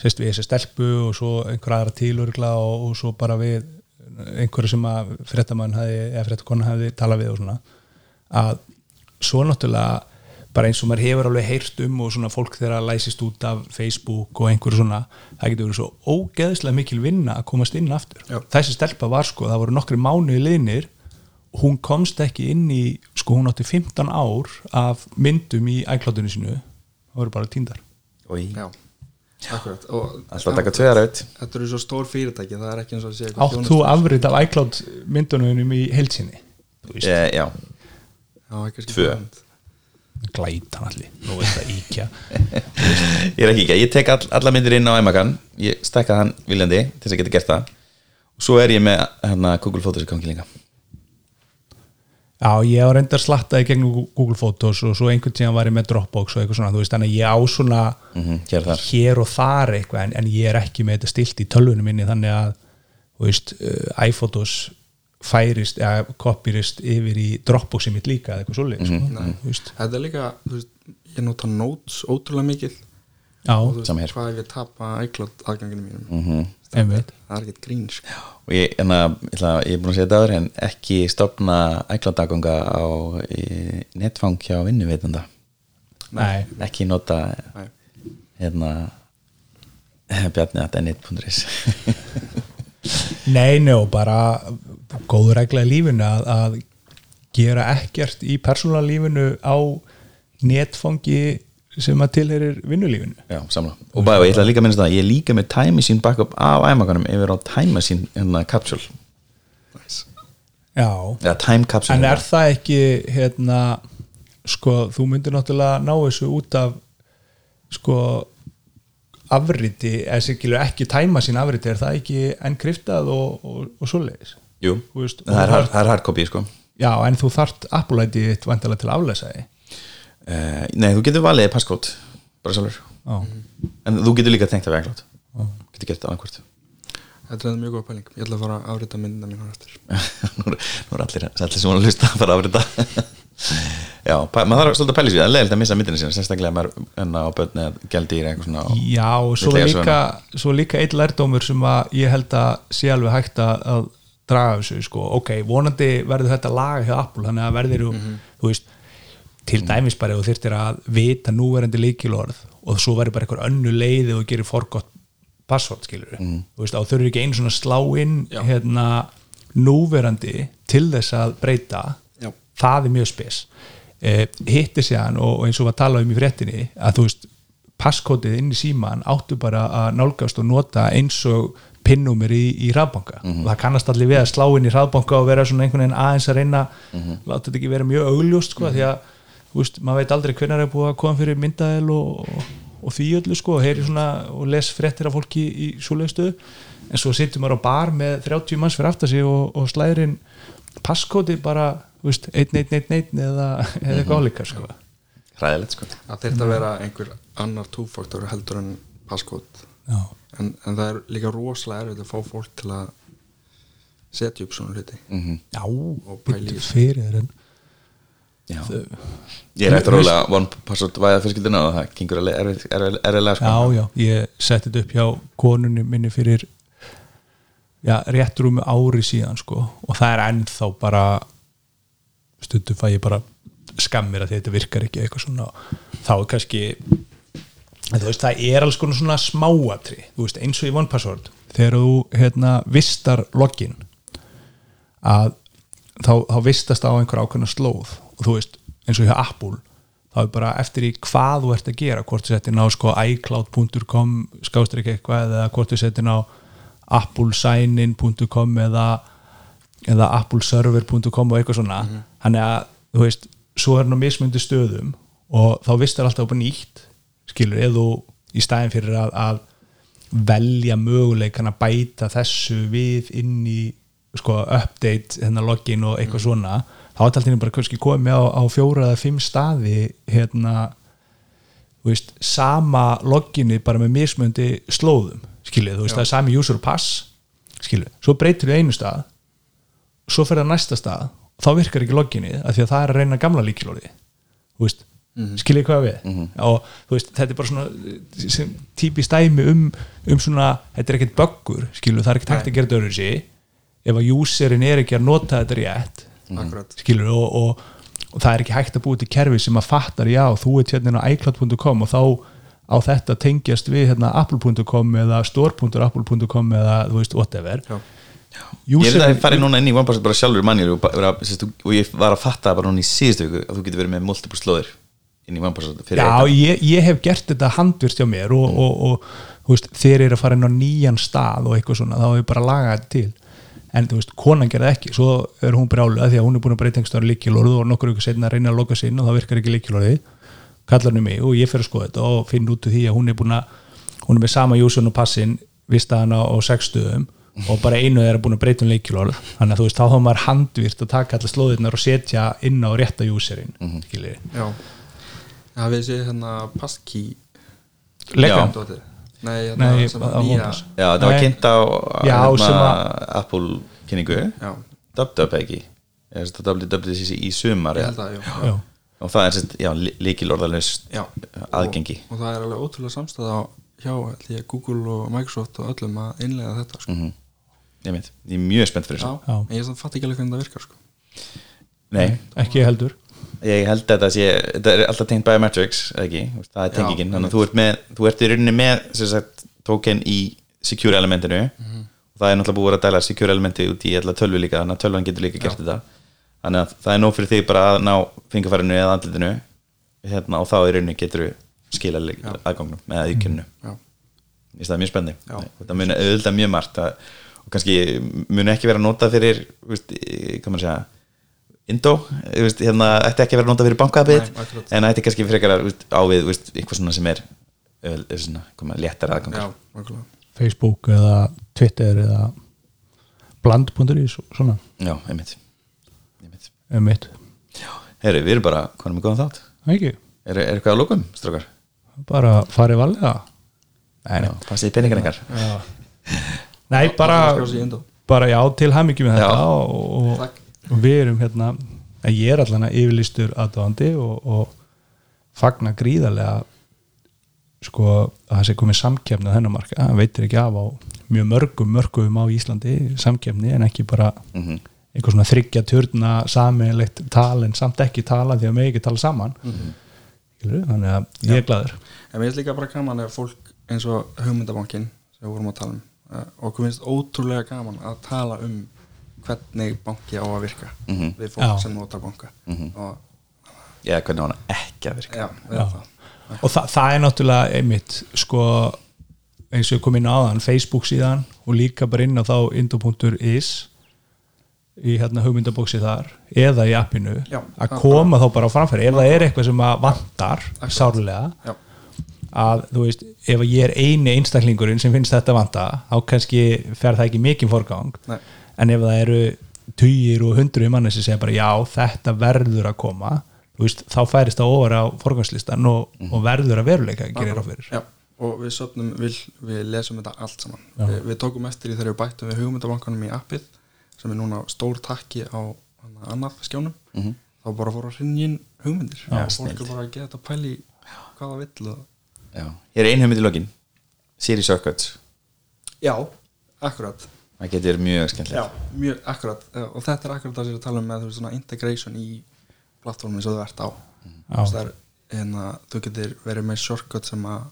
Speaker 3: sérst við þessi stelpu og svo einhver aðra tílurgla og, og svo bara við einhverju sem að fréttamann hafi, eða fréttakona hafi talað við og svona að svo náttúrulega bara eins og maður hefur alveg heyrt um og svona fólk þegar að læsist út af Facebook og einhverju svona, það getur verið svo ógeðslega mikil vinna að komast inn aftur
Speaker 4: Já.
Speaker 3: þessi stelpa var sko, það voru nokkri mánuði liðnir hún komst ekki inn í sko hún átti 15 ár af myndum í iCloudinu sínu það voru bara tíndar
Speaker 2: Oj.
Speaker 4: Akkurat. Og,
Speaker 2: alltaf að taka tveðar auð
Speaker 4: Þetta eru svo stór fyrirtæki, það er ekki eins og að segja
Speaker 3: átt þú afrit af iCloud myndunum í heilsinni?
Speaker 2: E, já,
Speaker 4: Já, ekki
Speaker 2: Tvö.
Speaker 3: glætan allir, nú er þetta íkja (laughs)
Speaker 2: ég er ekki ekki, ég tek all, alla myndir inn á iMac-an ég stekka hann viljandi til þess að geta gert það. Og svo er ég með hérna, Google Photos í gangi líka
Speaker 3: já, ég var reyndar slattaði gegnum Google Photos og svo einhvern tíðan var ég með Dropbox og eitthvað svona, þú veist, þannig að ég á svona
Speaker 2: mm hér og þar.
Speaker 3: hér og þar eitthvað en, en ég er ekki með þetta stilt í tölvunum minni þannig að, þú veist, uh, iPhotos færist eða kopirist yfir í Dropboxi mitt líka eða eitthvað svoleið, sko, þú veist.
Speaker 4: Þetta er líka, þú veist, ég nota notes ótrúlega mikil
Speaker 3: já,
Speaker 4: og þú veist,
Speaker 2: hér.
Speaker 4: hvað ef ég tapa iCloud aðganginu mínum?
Speaker 2: Mm
Speaker 3: einmitt
Speaker 4: það er ekkert grín sko.
Speaker 2: og ég, enna, ég, ætla, ég er búin að segja þetta aður en ekki stopna æklandaganga á netfang hjá vinnuveitanda. Ekki nota
Speaker 4: Nei.
Speaker 2: hérna (laughs) bjarni að net.is
Speaker 3: Nei, njó, bara góður regla í lífinu að, að gera ekkert í persónulega lífinu á netfangi sem að tilherir vinnulífinu.
Speaker 2: Já, samla og bæði, ég ætla líka að minnast það ég er líka með time machine backup af iMac-anum yfir á time machine hérna capsule.
Speaker 4: Nice.
Speaker 3: Já,
Speaker 2: eða time capsule
Speaker 3: en er það ekki hérna, sko, þú myndir náttúrulega ná þessu út af sko afriti, eða ekki tæma sín afriti, er það ekki enkriftað og, og, og svoleiðis?
Speaker 2: Jú,
Speaker 3: veist,
Speaker 2: það er,
Speaker 3: og
Speaker 2: hard- er hardcopy sko.
Speaker 3: Já, en þú þart Apple-ID þitt vantilega til að aflesa því
Speaker 2: uh, nei, þú getur valið passkót bara sjálfur.
Speaker 3: Já,
Speaker 2: en þú getur líka tengt af iCloud. Getur gert það á einhvert
Speaker 4: Þetta er mjög góð pæling. Ég ætla að fara að afrita myndina mín eftir (laughs)
Speaker 2: nú er nú er allir, allir sem voru að hlusta að fara að afrita (laughs) já, maður þarf svolítið að í sig það er leiðilegt að missa myndina sína, sérstaklega ef maður enna á börni eða gældir eitthvað svona
Speaker 3: Já, og svo líka, svo líka eitt lærdómur sem að ég held að sé alveg hægt að, að draga af þessu, sko, ok, vonandi verður þetta laga hjá Apple, þannig að verður þú veist, til dæmis bara ef þú þyrftir að vita núverandi líkilorð og svo verður bara einhver önnu leiði og gerir forgott password, skilur þú veist, þá þurfur ekki einu svona slá inn hérna núverandi til þess að breyta.
Speaker 4: Já.
Speaker 3: það er mjög spes. Eh, hittir séðan og, og eins og var að tala um í fréttinni að þú veist passkótið inn í síman áttu bara að nálgast og nota eins og pinnumir í, í rafbanka og það kannast allir við að slá inn í rafbanka og vera svona einhvern veginn aðeins að reyna láta þetta ekki vera mjög augljóst sko, því að veist, maður veit aldrei hvernig er búið að koma fyrir myndaðil og, og því öllu sko, og heyri svona og les fréttir af fólki í svoleiðu stöðu en svo sittum maður á bar með 30 manns fyrir aftar sig og, og slæðirinn passkóti bara, þú veist, 1111 eða, eða eitthvað álíka sko.
Speaker 2: hræðilegt sko
Speaker 4: Það þurft að vera einhver annar túfaktor heldur en passkót
Speaker 3: Já.
Speaker 4: en, en það er líka rosalega erfitt að fá fólk til að setja upp svona hluti
Speaker 2: mm
Speaker 3: Já,
Speaker 4: Og í
Speaker 3: bíddu
Speaker 4: þessu.
Speaker 3: fyrir þér en
Speaker 2: Já. ég er eftir róla one password væða fjölskyldina og það gengur alveg erfitt- erfitt- erfiðlega sko.
Speaker 3: Já, já, ég setti þetta upp hjá konunni minni fyrir já, rétt rúmi ári síðan sko. Og það er ennþá bara stundum fæ ég bara skammir að þetta virkar ekki eitthvað svona. Þá er kannski en þú veist, það er alls konar svona smáatri þú veist, eins og í OnePassword þegar þú hérna vistar login að þá, þá vistast á einhver ákveðna slóð þú veist, eins og hjá Apple þá er bara eftir í hvað þú ert að gera hvort þú settir ná sko iCloud.com skástrík eitthvað eða hvort þú settir ná applesignin.com eða eða appleserver.com og eitthvað svona. Þannig að, þú veist, svo er nú mismundi stöðum og þá vistar alltaf upp á nýtt skilur, eða í staðin fyrir að, að velja möguleikan að bæta þessu við inn í sko update, hérna login og eitthvað svona, þá er alltaf bara kannski komið á, á fjóra eða fimm staði hérna veist, sama loginni bara með mismundi slóðum, skilur, þú veist, það er sami user pass, skilur, svo breytir við einu stað svo fyrir það næsta stað þá virkar ekki loginni af því að það er að reyna gamla líkilóði mm skiljið hvað við? Og þú veist, þetta er bara svona sem típist dæmi um, um svona þetta er ekkert böggur, skilju, það er ekkert hægt að gera þetta öðru sig ef að userin er ekki að nota þetta rétt
Speaker 4: Akkurat.
Speaker 3: Skilur og, og, og það er ekki hægt að búið til kerfi sem að fattar já, þú ert hérna á iCloud.com og þá á þetta tengjast við hérna apple.com eða store.apple.com eða þú veist, whatever.
Speaker 4: Já.
Speaker 2: ég er
Speaker 3: Userin-
Speaker 2: það að fara núna inn í one password bara sjálfur mannjur og, bara, sérst, og ég var að fatta bara núna í síðustu viku að þú getur verið með multiple slóðir inn í one password fyrir
Speaker 3: Já, ég, ég hef gert þetta handvirst hjá mér og, og, og þú veist, þeir eru að fara inn á nýjan stað og eitthvað svona, þá hefur bara lagað þetta til en þú veist, konan gerði ekki. Svo er hún brjáluð því að hún er búin að breyta einhverstaðar líkilorðu og nokkur ykkur setna að reyna að loka sig inn og það virkar ekki líkilorði kallar henni mig og ég fer að skoða þetta og finn út úr því að hún er búin að hún er með sama júsun og passin vista hana á sex stöðum og bara einu þeirra búin að breyta um líkilorð þannig að þú veist, þá þá maður handvirt að taka allar slóðirnar og setja inn á rétta júserinn mm -hmm.
Speaker 4: Já. Það Nei, hérna
Speaker 3: Nei,
Speaker 4: sem
Speaker 3: á
Speaker 4: að nýja.
Speaker 2: Já, það var kynnt á
Speaker 3: Já,
Speaker 2: hérna, Apple kynningu
Speaker 4: Já,
Speaker 2: DubDub ekki? WWDC í sumar og það er sérst, líkilorðalust aðgengi.
Speaker 4: Og, og það er alveg ótrúlega samstæða hjá held ég, Google og Microsoft og öllum að innlega þetta sko.
Speaker 2: mm ég, er mjög spennt fyrir þessu.
Speaker 4: Ég fatt ekki alveg hvernig það virkar sko.
Speaker 2: Nei,
Speaker 3: ekki heldur
Speaker 2: ég held að þetta sé þetta er alltaf tengt biometrics, ekki? Það er tengingin, þannig að þú ert með þú ert í rauninni með sem sagt, token í secure elementinu. Og það er náttúrulega búið að dæla secure elementi út í alla tölvu líka, þannig að tölvan getur líka gert þetta. Þannig að það er nóg fyrir þig bara að ná fingarfærinu eða andlitinu. Hérna, og þá í rauninni getur þú skila aðgangnum Mér finnst það mjög spenni þetta muni auðvitað mjög margt og kannski muni ekki vera notað fyrir veist, eh, hvað maður segja Indó, hérna ætti ekki að vera notað fyrir
Speaker 4: akkurat.
Speaker 2: en ætti kannski frekar að þú veist, á við þú veist, eitthvað svona sem er öll, svona, koma, léttar aðgangur.
Speaker 4: Já, nákvæmlega.
Speaker 3: Facebook eða Twitter eða bland.is svona.
Speaker 2: Já, einmitt, einmitt.
Speaker 3: mitt,
Speaker 2: Heyri, við erum bara, hvað er með góðan þátt.
Speaker 3: Ekki?
Speaker 2: Er, er eitthvað að lókum, strókar?
Speaker 3: bara farið valega nei,
Speaker 2: passið í peningan ykkar.
Speaker 3: Nei bara, bara já, til
Speaker 2: Já.
Speaker 3: þetta og, og,
Speaker 4: Takk.
Speaker 3: og við erum hérna að ég er allan að yfirlistur aðdáðandi og, og fagna gríðarlega sko að það sé komið samkefni á þennan marka, það veitir ekki af á mjög mörgum mörgum á Íslandi samkefni en ekki bara
Speaker 2: mm
Speaker 3: einhver svona þryggja turna saminleitt tal en samt ekki tala því að með ekki tala saman.
Speaker 2: Mhm.
Speaker 3: Skilurðu? þannig að ég er
Speaker 4: En mér finnst líka bara gaman ef fólk eins og hugmyndabankin sem við vorum að tala um eh, okkur finnst ótrúlega gaman að tala um hvernig banki á að virka
Speaker 2: Mhm.
Speaker 4: við fólk
Speaker 3: Já.
Speaker 4: sem notar banka. Og
Speaker 2: Já, hvernig á hana ekki að virka.
Speaker 4: Já, það.
Speaker 3: Og þa það er náttúrulega einmitt sko eins og ég kom inn á þann Facebook síðan og líka bara inn á þá indo.is í hérna hugmyndabóksi þar eða í appinu
Speaker 4: Já,
Speaker 3: að koma þá bara á framfæri. Ef það er eitthvað sem að vantar sárlega
Speaker 4: Já,
Speaker 3: að þú veist, ef ég er eini einstaklingurinn sem finnst þetta vanta þá kannski fer það ekki mikið forgang.
Speaker 4: Nei.
Speaker 3: En ef það eru tugir og hundruð manni sem segja bara já, þetta verður að koma veist, þá færist það ofar á forgangslistan og, og verður að veruleika gerir á fyrir.
Speaker 4: Já, og við söfnum við, við lesum þetta allt saman. Við, við tókum eftir í þegar við bættum við hugmyndabankanum í appið sem er núna stór takki á hana, annað skjánum.
Speaker 2: Mhm.
Speaker 4: þá bara fór að hrinja inn hugmyndir.
Speaker 2: Já,
Speaker 4: og fólk er bara að geta að pæli hvað það vill
Speaker 2: hér er ein hugmynd í lokin. Siri Shortcuts,
Speaker 4: já, akkurat
Speaker 2: það getur mjög skemmtilegt.
Speaker 4: Já, mjög akkurat. Og þetta er akkurat það sem ég er að tala um með þú veist, svona integration í plattformin sem þú ert á.
Speaker 3: Já.
Speaker 4: Þú veist, það er, en að þú getur verið með shortcut sem að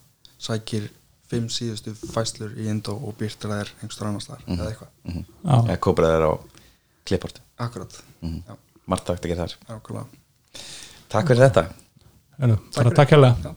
Speaker 4: sækir fimm síðustu fæslur í Indo og byrtir þær einhverstur annars þar eða eitthvað,
Speaker 2: Mhm.
Speaker 3: Já.
Speaker 2: eða kópra þær á klipport
Speaker 4: akkurat.
Speaker 2: Mhm.
Speaker 4: já,
Speaker 2: margt takt að gera þar. Takk fyrir þetta.
Speaker 3: Takk hérlega.
Speaker 4: Já.